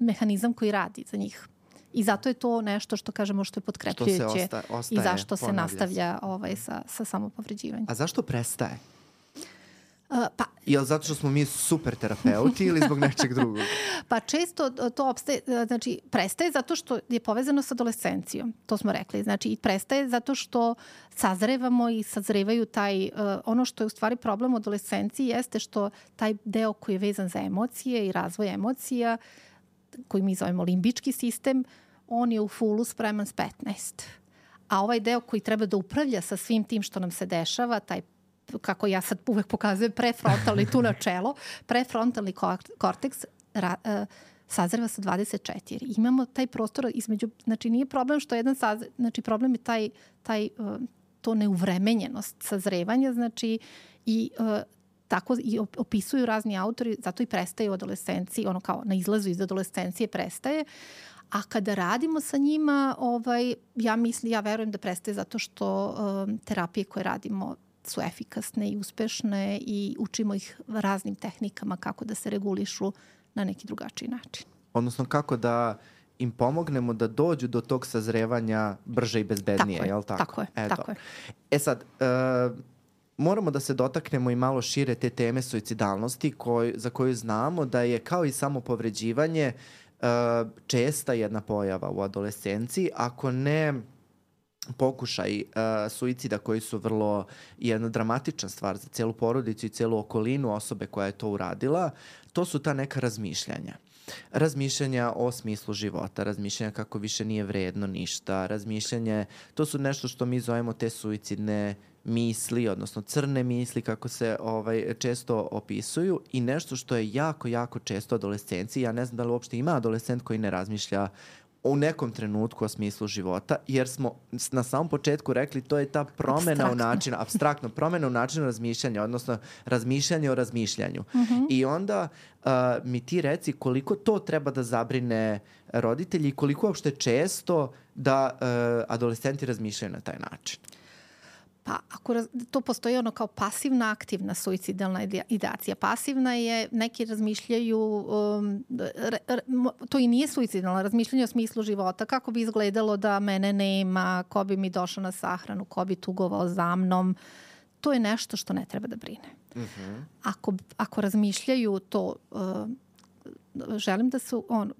mehanizam koji radi za njih. I zato je to nešto što kažemo što je potkrepljujuće osta, ostaje, i zašto se nastavlja ovaj, sa, sa samopovređivanjem. A zašto prestaje? Uh, pa, Jel zato što smo mi super terapeuti ili zbog nečeg drugog? Pa često to opstaje, znači prestaje zato što je povezano sa adolescencijom, to smo rekli. Znači i prestaje zato što sazrevamo i sazrevaju taj, uh, ono što je u stvari problem u adolescenciji jeste što taj deo koji je vezan za emocije i razvoj emocija, koji mi zovemo limbički sistem, on je u fullu spreman s 15. A ovaj deo koji treba da upravlja sa svim tim što nam se dešava, taj kako ja sad uvek pokazujem, prefrontalni tu na čelo, prefrontalni korteks ra, uh, sazreva sa 24. Imamo taj prostor između, znači nije problem što jedan sazreva, znači problem je taj, taj uh, to neuvremenjenost sazrevanja, znači i uh, tako i opisuju razni autori, zato i prestaje u adolescenciji, ono kao na izlazu iz adolescencije prestaje, A kada radimo sa njima, ovaj, ja mislim, ja verujem da prestaje zato što um, terapije koje radimo su efikasne i uspešne i učimo ih raznim tehnikama kako da se regulišu na neki drugačiji način. Odnosno kako da im pomognemo da dođu do tog sazrevanja brže i bezbednije, tako je, li tako? Tako je, Eto. tako je. E sad, uh, moramo da se dotaknemo i malo šire te teme suicidalnosti koj, za koju znamo da je kao i samo povređivanje uh, česta jedna pojava u adolescenciji, ako ne pokušaj uh, suicida koji su vrlo jedna dramatična stvar za celu porodicu i celu okolinu osobe koja je to uradila, to su ta neka razmišljanja. Razmišljanja o smislu života, razmišljanja kako više nije vredno ništa, razmišljanje, to su nešto što mi zovemo te suicidne misli, odnosno crne misli kako se ovaj često opisuju i nešto što je jako, jako često adolescenciji. Ja ne znam da li uopšte ima adolescent koji ne razmišlja u nekom trenutku o smislu života, jer smo na samom početku rekli to je ta promena abstraktno. u načinu, abstraktno, promena u načinu razmišljanja, odnosno razmišljanje o razmišljanju. Mhm. -huh. I onda uh, mi ti reci koliko to treba da zabrine roditelji i koliko uopšte često da uh, adolescenti razmišljaju na taj način. Pa ako raz, to postoji ono kao pasivna, aktivna suicidalna ideacija. Pasivna je, neki razmišljaju, um, re, re, to i nije suicidalno, razmišljanje o smislu života, kako bi izgledalo da mene nema, ko bi mi došao na sahranu, ko bi tugovao za mnom. To je nešto što ne treba da brine. Uh mhm. -huh. ako, ako razmišljaju to, uh, želim da su, on,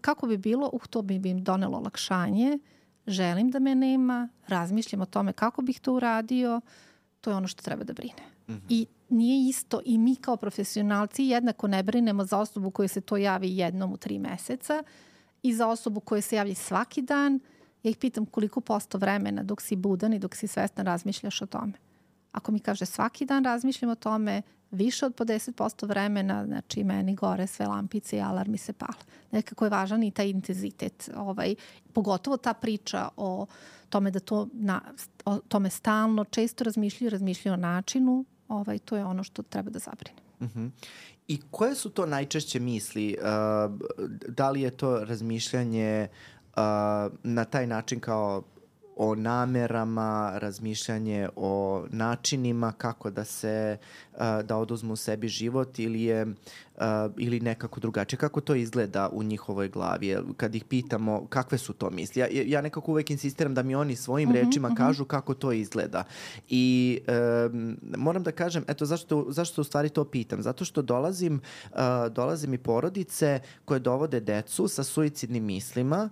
kako bi bilo, uh, to bi im donelo olakšanje, želim da me nema, razmišljam o tome kako bih to uradio, to je ono što treba da brine. Mm -hmm. I nije isto i mi kao profesionalci jednako ne brinemo za osobu koja se to javi jednom u tri meseca i za osobu koja se javlja svaki dan. Ja ih pitam koliko posto vremena dok si budan i dok si svestan razmišljaš o tome. Ako mi kaže svaki dan razmišljam o tome, više od po 10% vremena, znači meni gore sve lampice i alarmi se pale. Nekako je važan i taj intenzitet. Ovaj, pogotovo ta priča o tome da to na, o tome stalno često razmišljaju, razmišljaju o načinu, ovaj, to je ono što treba da zabrine. Uh -huh. I koje su to najčešće misli? Uh, da li je to razmišljanje uh, na taj način kao o namerama, razmišljanje o načinima kako da se da oduzmu sebi život ili je ili nekako drugačije. Kako to izgleda u njihovoj glavi? Kad ih pitamo kakve su to misli? Ja, ja nekako uvek insistiram da mi oni svojim uh mhm, -huh, rečima uh mhm. -huh. kažu kako to izgleda. I um, moram da kažem, eto zašto, zašto u stvari to pitam? Zato što dolazim, uh, dolazim i porodice koje dovode decu sa suicidnim mislima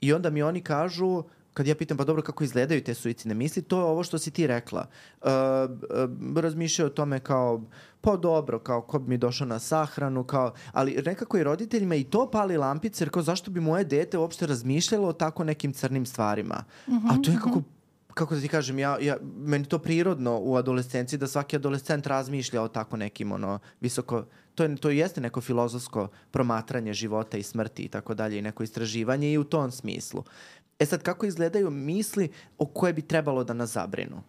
i onda mi oni kažu kad ja pitam pa dobro kako izgledaju te suicidne misli, to je ovo što si ti rekla. Uh, uh, razmišljaju o tome kao pa dobro, kao ko bi mi došao na sahranu, kao, ali nekako i roditeljima i to pali lampice, jer kao zašto bi moje dete uopšte razmišljalo o tako nekim crnim stvarima. Uh -huh, A to je kako uh -huh kako da ti kažem, ja, ja, meni to prirodno u adolescenciji da svaki adolescent razmišlja o tako nekim ono, visoko, to, je, to jeste neko filozofsko promatranje života i smrti i tako dalje i neko istraživanje i u tom smislu. E sad, kako izgledaju misli o koje bi trebalo da nas zabrinu?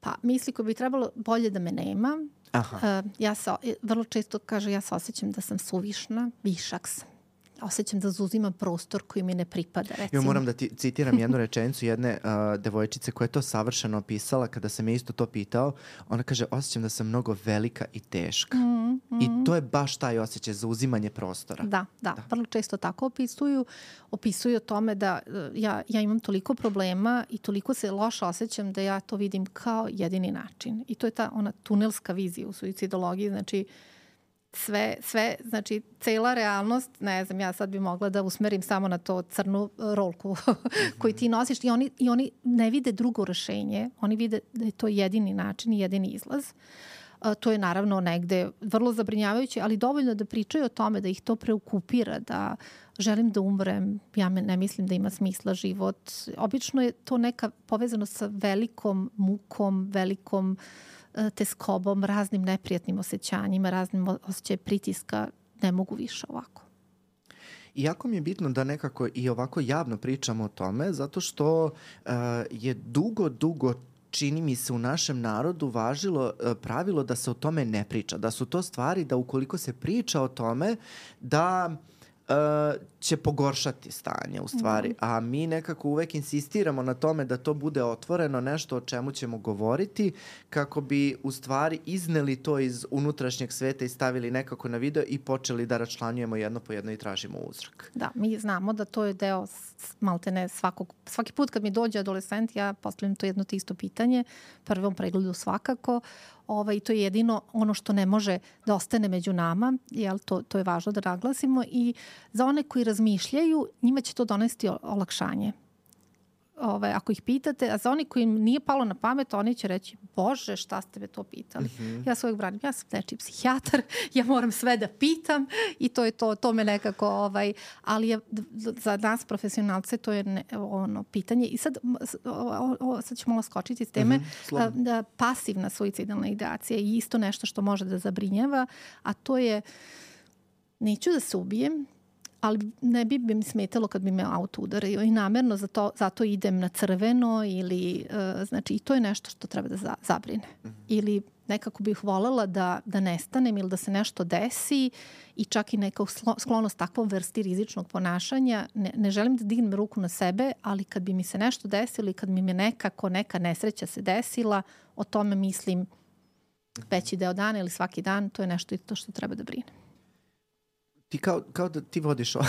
Pa, misli koje bi trebalo bolje da me nema. Aha. Uh, ja se, vrlo često kaže, ja se osjećam da sam suvišna, višak sam osjećam da zauzimam prostor koji mi ne pripada. Recimo. Ja moram da ti citiram jednu rečenicu jedne uh, devojčice koja je to savršeno opisala kada sam je isto to pitao. Ona kaže, osjećam da sam mnogo velika i teška. Mm -hmm. I to je baš taj osjećaj za uzimanje prostora. Da, da, da. Vrlo često tako opisuju. Opisuju o tome da e, ja, ja imam toliko problema i toliko se loše osjećam da ja to vidim kao jedini način. I to je ta ona tunelska vizija u suicidologiji. Znači, sve, sve, znači cela realnost, ne znam, ja sad bi mogla da usmerim samo na to crnu rolku koju ti nosiš i oni, i oni ne vide drugo rešenje, oni vide da je to jedini način i jedini izlaz. A, to je naravno negde vrlo zabrinjavajuće, ali dovoljno da pričaju o tome, da ih to preokupira, da želim da umrem, ja ne mislim da ima smisla život. Obično je to neka povezano sa velikom mukom, velikom uh, E, teskobom, raznim neprijatnim osjećanjima, raznim osjećaj pritiska, ne mogu više ovako. Iako mi je bitno da nekako i ovako javno pričamo o tome, zato što uh, je dugo, dugo čini mi se u našem narodu važilo uh, pravilo da se o tome ne priča, da su to stvari da ukoliko se priča o tome da uh, će pogoršati stanje u stvari, mm. a mi nekako uvek insistiramo na tome da to bude otvoreno nešto o čemu ćemo govoriti kako bi u stvari izneli to iz unutrašnjeg sveta i stavili nekako na video i počeli da račlanjujemo jedno po jedno i tražimo uzrak. Da, mi znamo da to je deo maltene svakog, svaki put kad mi dođe adolescent ja postavljam to jedno te isto pitanje, prvom pregledu svakako, ovaj, to je jedino ono što ne može da ostane među nama, jel, to, to je važno da naglasimo i za one koji razmišljaju, njima će to donesti olakšanje ove, ako ih pitate, a za oni koji im nije palo na pamet, oni će reći, bože, šta ste me to pitali? Mm -hmm. Ja se uvijek branim, ja sam nečiji psihijatar, ja moram sve da pitam i to je to, to me nekako, ovaj, ali je, za nas profesionalce to je ne, ono pitanje. I sad, o, o, sad ću malo skočiti iz teme, mm -hmm, da, pasivna suicidalna ideacija je isto nešto što može da zabrinjava, a to je, neću da se ubijem, ali ne bi mi smetalo kad bi me auto udario i namerno zato, zato idem na crveno ili, uh, znači i to je nešto što treba da za, zabrine. Mm -hmm. Ili nekako bih volela da, da nestanem ili da se nešto desi i čak i neka sklonost takvom vrsti rizičnog ponašanja. Ne, ne želim da dignem ruku na sebe, ali kad bi mi se nešto desilo i kad mi je nekako neka nesreća se desila, o tome mislim veći deo dana ili svaki dan, to je nešto i to što treba da brine ti kao, kao da ti vodiš ovaj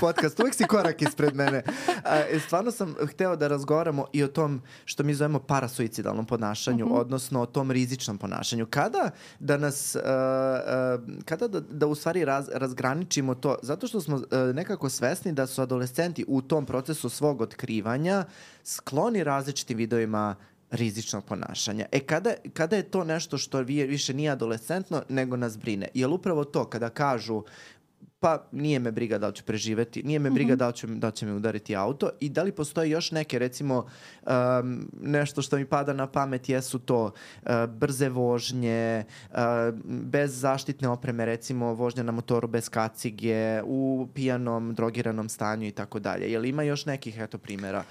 podcast, uvek si korak ispred mene. A, e, stvarno sam hteo da razgovaramo i o tom što mi zovemo parasuicidalnom ponašanju, mhm. -huh. odnosno o tom rizičnom ponašanju. Kada da nas, uh, uh, kada da, da u stvari raz, razgraničimo to, zato što smo uh, nekako svesni da su adolescenti u tom procesu svog otkrivanja skloni različitim vidovima rizičnog ponašanja. E kada, kada je to nešto što više nije adolescentno, nego nas brine? Jel upravo to kada kažu pa nije me briga da li ću preživeti, nije me briga mm -hmm. da, li ću, da će me udariti auto i da li postoje još neke recimo um, nešto što mi pada na pamet jesu to uh, brze vožnje, uh, bez zaštitne opreme recimo vožnja na motoru bez kacige, u pijanom, drogiranom stanju i tako dalje. Jel ima još nekih eto primjera?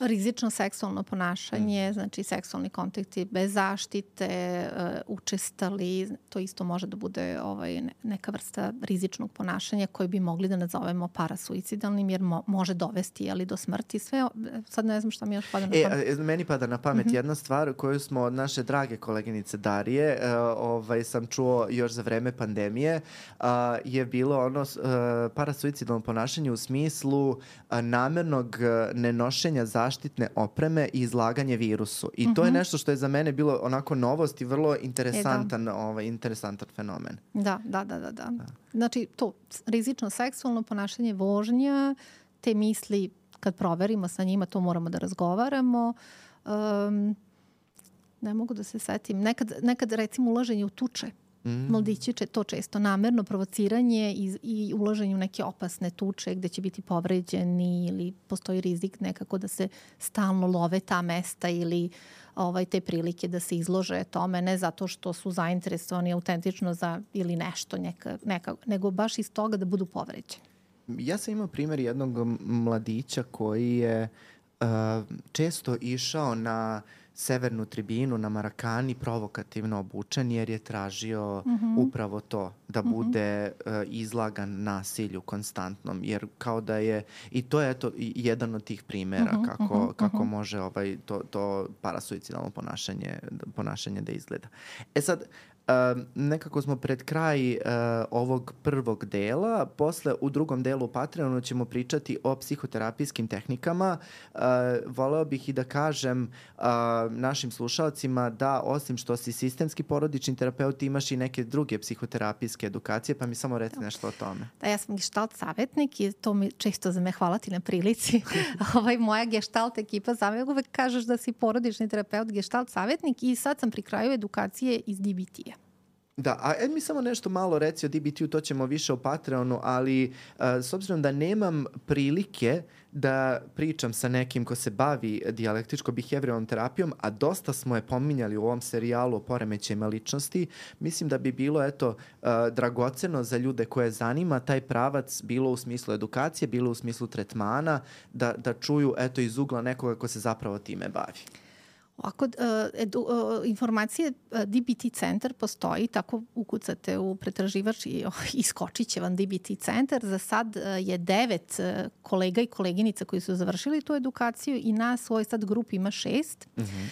Rizično seksualno ponašanje, mm. znači seksualni kontakti bez zaštite, uh, učestali, to isto može da bude ovaj, neka vrsta rizičnog ponašanja koje bi mogli da nazovemo parasuicidalnim jer mo može dovesti ali do smrti. Sve, sad ne znam šta mi još pada na e, pamet. E, meni pada na pamet mm -hmm. jedna stvar koju smo od naše drage koleginice Darije uh, ovaj, sam čuo još za vreme pandemije je bilo ono parasuicidalno ponašanje u smislu namernog nenošenja zaštite zaštitne opreme i izlaganje virusu. I mm -hmm. to je mhm. nešto što je za mene bilo onako novost i vrlo interesantan, e, da. ovaj, interesantan fenomen. Da, da, da, da, da. Znači, to rizično seksualno ponašanje vožnja, te misli kad proverimo sa njima, to moramo da razgovaramo. Um, ne mogu da se setim. Nekad, nekad recimo ulaženje u tuče Mm. Mladići će to često namerno provociranje i, i ulaženje u neke opasne tuče gde će biti povređeni ili postoji rizik nekako da se stalno love ta mesta ili ovaj, te prilike da se izlože tome, ne zato što su zainteresovani autentično za ili nešto, neka, neka, nego baš iz toga da budu povređeni. Ja sam imao primjer jednog mladića koji je uh, često išao na uh, severnu tribinu na Marakani provokativno obučen jer je tražio mm -hmm. upravo to, da mhm. bude mm -hmm. uh, izlagan nasilju konstantnom, jer kao da je, i to je eto jedan od tih primera mm -hmm, kako, mm -hmm, kako mm -hmm. može ovaj, to, to parasuicidalno ponašanje, ponašanje da izgleda. E sad, nekako smo pred kraj uh, ovog prvog dela. Posle u drugom delu u Patreonu ćemo pričati o psihoterapijskim tehnikama. Uh, voleo bih i da kažem uh, našim slušalcima da osim što si sistemski porodični terapeut imaš i neke druge psihoterapijske edukacije, pa mi samo reci nešto o tome. Da, ja sam gestalt savjetnik i to mi često za me hvala ti na prilici. ovaj, moja gestalt ekipa za me uvek kažeš da si porodični terapeut, gestalt savjetnik i sad sam pri kraju edukacije iz DBT-a. Da, a ed mi samo nešto malo reci o DBT-u, to ćemo više o Patreonu, ali uh, s obzirom da nemam prilike da pričam sa nekim ko se bavi dijalektičko-behavioralnom terapijom, a dosta smo je pominjali u ovom serijalu o poremećajima ličnosti, mislim da bi bilo eto uh, dragoceno za ljude koje zanima taj pravac bilo u smislu edukacije, bilo u smislu tretmana, da, da čuju eto iz ugla nekoga ko se zapravo time bavi. Ovako, uh, edu, uh, informacije uh, DBT centar postoji, tako ukucate u pretraživač i uh, iskočit će vam DBT centar. Za sad je devet kolega i koleginica koji su završili tu edukaciju i nas u ovoj sad grupi ima šest. Mm -hmm.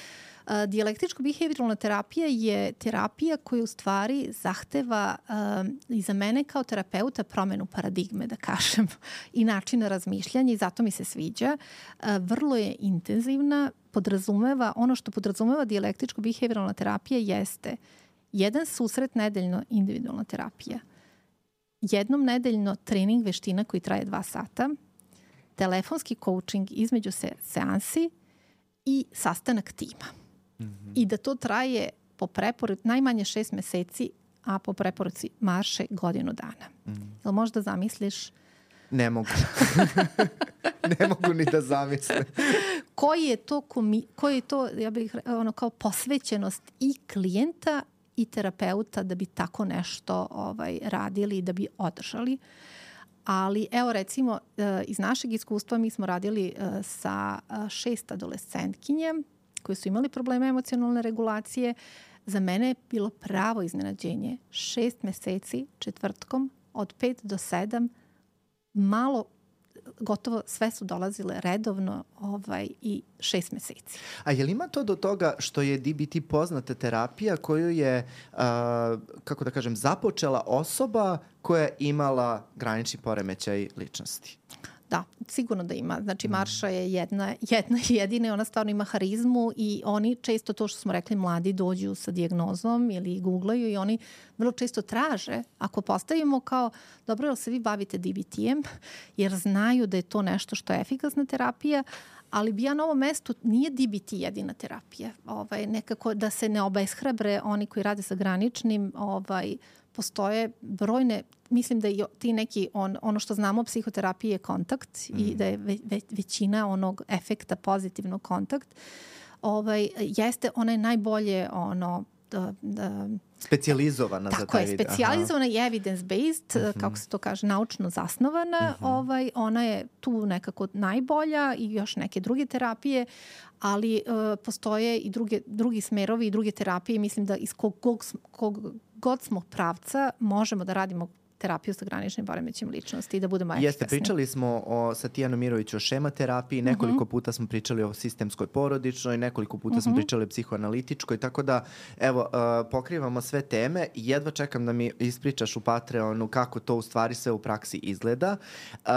Uh, Dijalektičko-behavioralna terapija je terapija koja u stvari zahteva i za mene kao terapeuta promenu paradigme, da kažem, i načina razmišljanja i zato mi se sviđa. Uh, vrlo je intenzivna, podrazumeva, ono što podrazumeva dijalektičko-behavioralna terapija jeste jedan susret nedeljno individualna terapija, jednom nedeljno trening veština koji traje dva sata, telefonski coaching između se, seansi i sastanak tima. Mm -hmm. I da to traje po preporu najmanje šest meseci, a po preporuci marše godinu dana. Mm -hmm. Jel možda zamisliš Ne mogu. ne mogu ni da zamislim. koji je to, komi, koji je to ja bih, ono, kao posvećenost i klijenta i terapeuta da bi tako nešto ovaj, radili i da bi održali. Ali evo recimo eh, iz našeg iskustva mi smo radili eh, sa eh, šest adolescentkinje koje su imali probleme emocionalne regulacije. Za mene je bilo pravo iznenađenje. Šest meseci četvrtkom od 5 do 7 malo gotovo sve su dolazile redovno ovaj, i šest meseci. A je li ima to do toga što je DBT poznata terapija koju je, uh, kako da kažem, započela osoba koja je imala granični poremećaj ličnosti? Da, sigurno da ima. Znači, mm. Marša je jedna, jedna jedina i ona stvarno ima harizmu i oni često to što smo rekli, mladi dođu sa dijagnozom ili googlaju i oni vrlo često traže, ako postavimo kao, dobro, jel se vi bavite DBT-em, jer znaju da je to nešto što je efikasna terapija, ali bi ja na ovom mestu nije DBT jedina terapija. Ovaj, nekako da se ne obeshrabre oni koji rade sa graničnim, ovaj, postoje brojne, mislim da ti neki, on, ono što znamo o psihoterapiji je kontakt mm. i da je ve, ve, većina onog efekta pozitivnog kontakt, ovaj, jeste, ona je najbolje ono, da, da, Specijalizovana za taj vid. Tako je, specijalizovana i evidence-based, uh mhm. -huh. kako se to kaže, naučno zasnovana. Uh mhm. -huh. ovaj, ona je tu nekako najbolja i još neke druge terapije, ali uh, postoje i druge, drugi smerovi i druge terapije. Mislim da iz kog, kog, kog god smo pravca, možemo da radimo terapiju sa graničnim poremećem ličnosti i da budemo efikasni. Jeste, pričali smo o, sa Tijano Miroviću o šema terapiji, mhm. nekoliko uh -huh. puta smo pričali o sistemskoj porodičnoj, nekoliko puta uh -huh. smo mhm. pričali o psihoanalitičkoj, tako da, evo, uh, pokrivamo sve teme i jedva čekam da mi ispričaš u Patreonu kako to u stvari sve u praksi izgleda. Uh,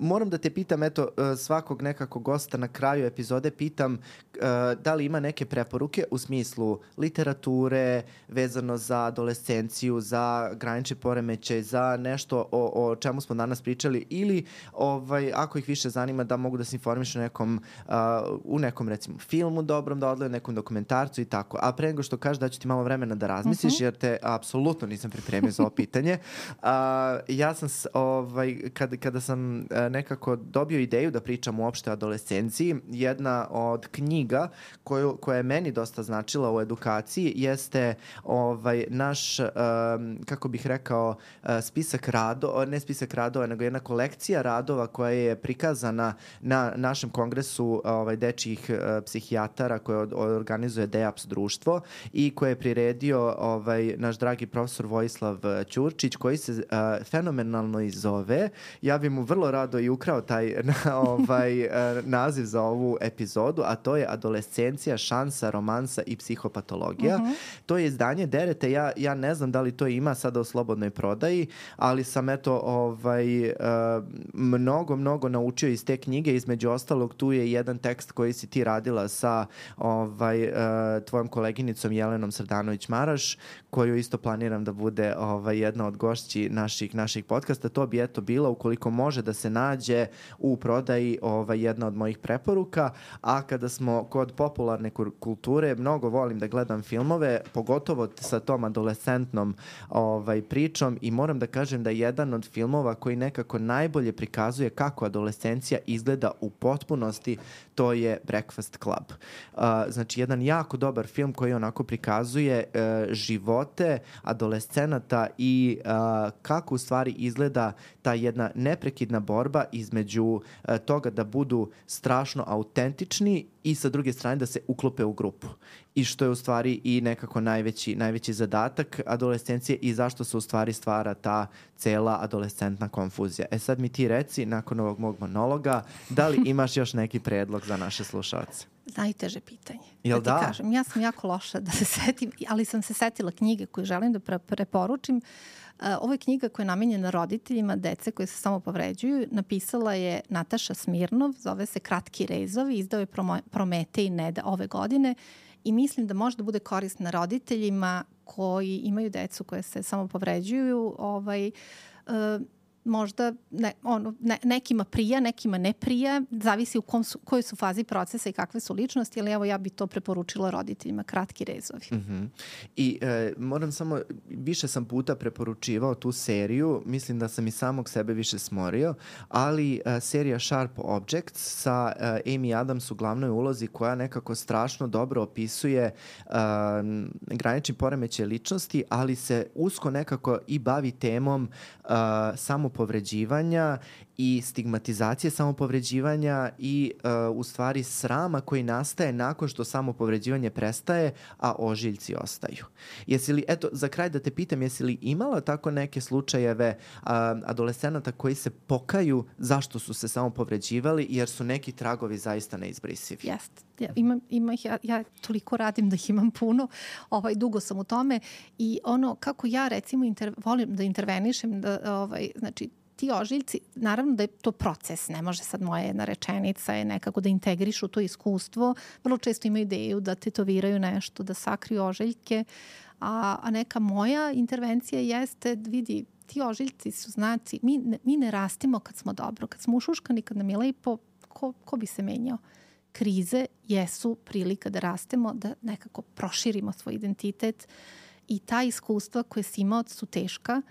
moram da te pitam, eto, uh, svakog nekako gosta na kraju epizode pitam uh, da li ima neke preporuke u smislu literature, vezano za adolescenciju, za granični poremeć poremećaj, za nešto o, o čemu smo danas pričali ili ovaj, ako ih više zanima da mogu da se informišu nekom, uh, u nekom recimo filmu dobrom da odgledaju, nekom dokumentarcu i tako. A pre nego što kažeš da ću ti malo vremena da razmisliš uh mhm. -huh. jer te apsolutno nisam pripremio za ovo pitanje. Uh, ja sam ovaj, kad, kada sam uh, nekako dobio ideju da pričam uopšte o adolescenciji, jedna od knjiga koju, koja je meni dosta značila u edukaciji jeste ovaj, naš, um, kako bih rekao, spisak radova, ne spisak radova, nego jedna kolekcija radova koja je prikazana na našem kongresu ovaj, dečjih psihijatara koje organizuje DEAPS društvo i koje je priredio ovaj, naš dragi profesor Vojislav Ćurčić koji se uh, fenomenalno izove. Ja bih mu vrlo rado i ukrao taj na, ovaj, naziv za ovu epizodu, a to je Adolescencija, šansa, romansa i psihopatologija. Mhm. Uh -huh. To je izdanje Derete, ja, ja ne znam da li to ima sada u slobodnoj prodaji, ali sam eto ovaj, uh, mnogo, mnogo naučio iz te knjige. Između ostalog, tu je jedan tekst koji si ti radila sa ovaj, uh, tvojom koleginicom Jelenom Srdanović-Maraš, koju isto planiram da bude ovaj, jedna od gošći naših, naših podcasta. To bi eto bilo, ukoliko može da se nađe u prodaji ovaj, jedna od mojih preporuka, a kada smo kod popularne kulture, mnogo volim da gledam filmove, pogotovo sa tom adolescentnom ovaj, pričom i moram da kažem da je jedan od filmova koji nekako najbolje prikazuje kako adolescencija izgleda u potpunosti, to je Breakfast Club. Uh, znači, jedan jako dobar film koji onako prikazuje uh, živote adolescenata i uh, kako u stvari izgleda ta jedna neprekidna borba između uh, toga da budu strašno autentični i sa druge strane da se uklope u grupu. I što je u stvari i nekako najveći, najveći zadatak adolescencije i zašto se u stvari stvara ta cela adolescentna konfuzija. E sad mi ti reci, nakon ovog mog monologa, da li imaš još neki predlog za naše slušalce? Najteže pitanje. Jel da? da? Ti kažem, ja sam jako loša da se setim, ali sam se setila knjige koju želim da pre preporučim. Uh, ovo je knjiga koja je namenjena roditeljima dece koje se samo povređuju. Napisala je Nataša Smirnov, zove se Kratki rezovi, izdao je Promete i Neda ove godine i mislim da može da bude korisna roditeljima koji imaju decu koje se samo povređuju. Ovaj, možda ne, ono, ne, nekima prija, nekima ne prija, zavisi u kom su, kojoj su fazi procesa i kakve su ličnosti, ali evo ja bi to preporučila roditeljima, kratki rezovi. Mm -hmm. I e, moram samo, više sam puta preporučivao tu seriju, mislim da sam i samog sebe više smorio, ali e, serija Sharp Objects sa e, Amy Adams u glavnoj ulozi koja nekako strašno dobro opisuje e, granični poremeće ličnosti, ali se usko nekako i bavi temom e, samo samopovređivanja i stigmatizacije samopovređivanja i uh, u stvari srama koji nastaje nakon što samopovređivanje prestaje, a ožiljci ostaju. Jesi li, eto, za kraj da te pitam, jesi li imala tako neke slučajeve uh, adolescenata koji se pokaju zašto su se samopovređivali jer su neki tragovi zaista neizbrisivi? Jeste. Ja, imam, ima ja, ja toliko radim da ih imam puno, ovaj, dugo sam u tome i ono kako ja recimo inter, volim da intervenišem, da, ovaj, znači ti ožiljci, naravno da je to proces, ne može sad moja jedna rečenica je nekako da integrišu to iskustvo, vrlo često imaju ideju da tetoviraju nešto, da sakriju ožiljke, a, a neka moja intervencija jeste, vidi, ti ožiljci su znaci, mi, ne, mi ne rastimo kad smo dobro, kad smo ušuškani, kad nam je lepo, ko, ko bi se menjao? Krize jesu prilika da rastemo, da nekako proširimo svoj identitet i ta iskustva koje si imao su teška,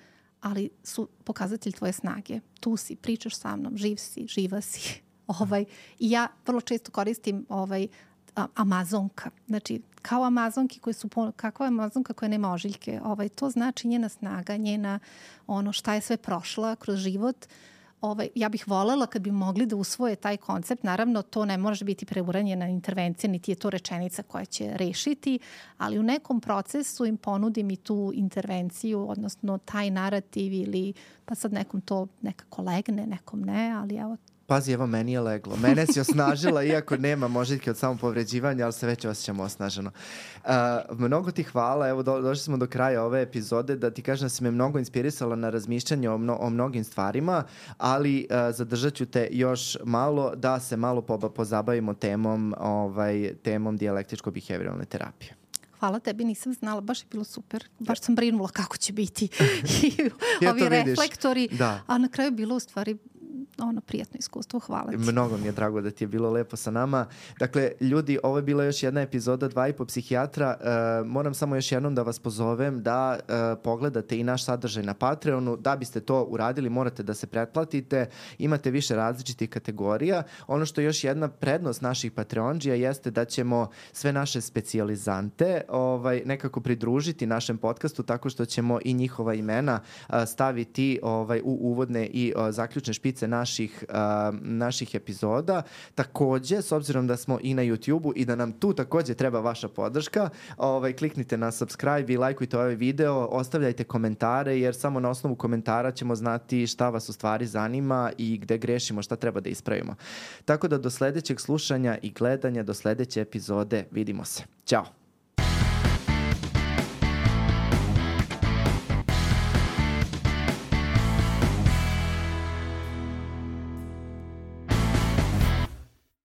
ali su pokazatelj tvoje snage. Tu si, pričaš sa mnom, živ si, živa si. ovaj, I ja vrlo često koristim ovaj, Amazonka. Znači, kao Amazonki koje su, kakva Amazonka koja nema ožiljke. Ovaj, to znači njena snaga, njena ono šta je sve prošla kroz život ovaj, ja bih volela kad bi mogli da usvoje taj koncept. Naravno, to ne može biti preuranjena intervencija, niti je to rečenica koja će rešiti, ali u nekom procesu im ponudim i tu intervenciju, odnosno taj narativ ili pa sad nekom to nekako legne, nekom ne, ali evo Pazi, evo meni je leglo. Mene si osnažila, iako nema možetke od samopovređivanja, ali se već osjećam osnaženo. Uh, mnogo ti hvala, evo do, došli smo do kraja ove epizode, da ti kažem da si me mnogo inspirisala na razmišljanje o, mno, o mnogim stvarima, ali uh, zadržat ću te još malo da se malo po, pozabavimo temom, ovaj, temom dijalektičko-behavioralne terapije. Hvala tebi, nisam znala, baš je bilo super. Baš sam brinula kako će biti I ovi reflektori. Da. A na kraju je bilo u stvari ono prijatno iskustvo. Hvala ti. Mnogo mi je drago da ti je bilo lepo sa nama. Dakle, ljudi, ovo je bila još jedna epizoda dva i po psihijatra. Uh, moram samo još jednom da vas pozovem da uh, pogledate i naš sadržaj na Patreonu. Da biste to uradili, morate da se pretplatite. Imate više različitih kategorija. Ono što je još jedna prednost naših Patreonđija jeste da ćemo sve naše specijalizante ovaj, nekako pridružiti našem podcastu tako što ćemo i njihova imena uh, staviti ovaj, u uvodne i uh, zaključne špice naše naših, uh, naših epizoda. Takođe, s obzirom da smo i na YouTube-u i da nam tu takođe treba vaša podrška, ovaj, kliknite na subscribe i lajkujte ovaj video, ostavljajte komentare jer samo na osnovu komentara ćemo znati šta vas u stvari zanima i gde grešimo, šta treba da ispravimo. Tako da do sledećeg slušanja i gledanja, do sledeće epizode, vidimo se. Ćao!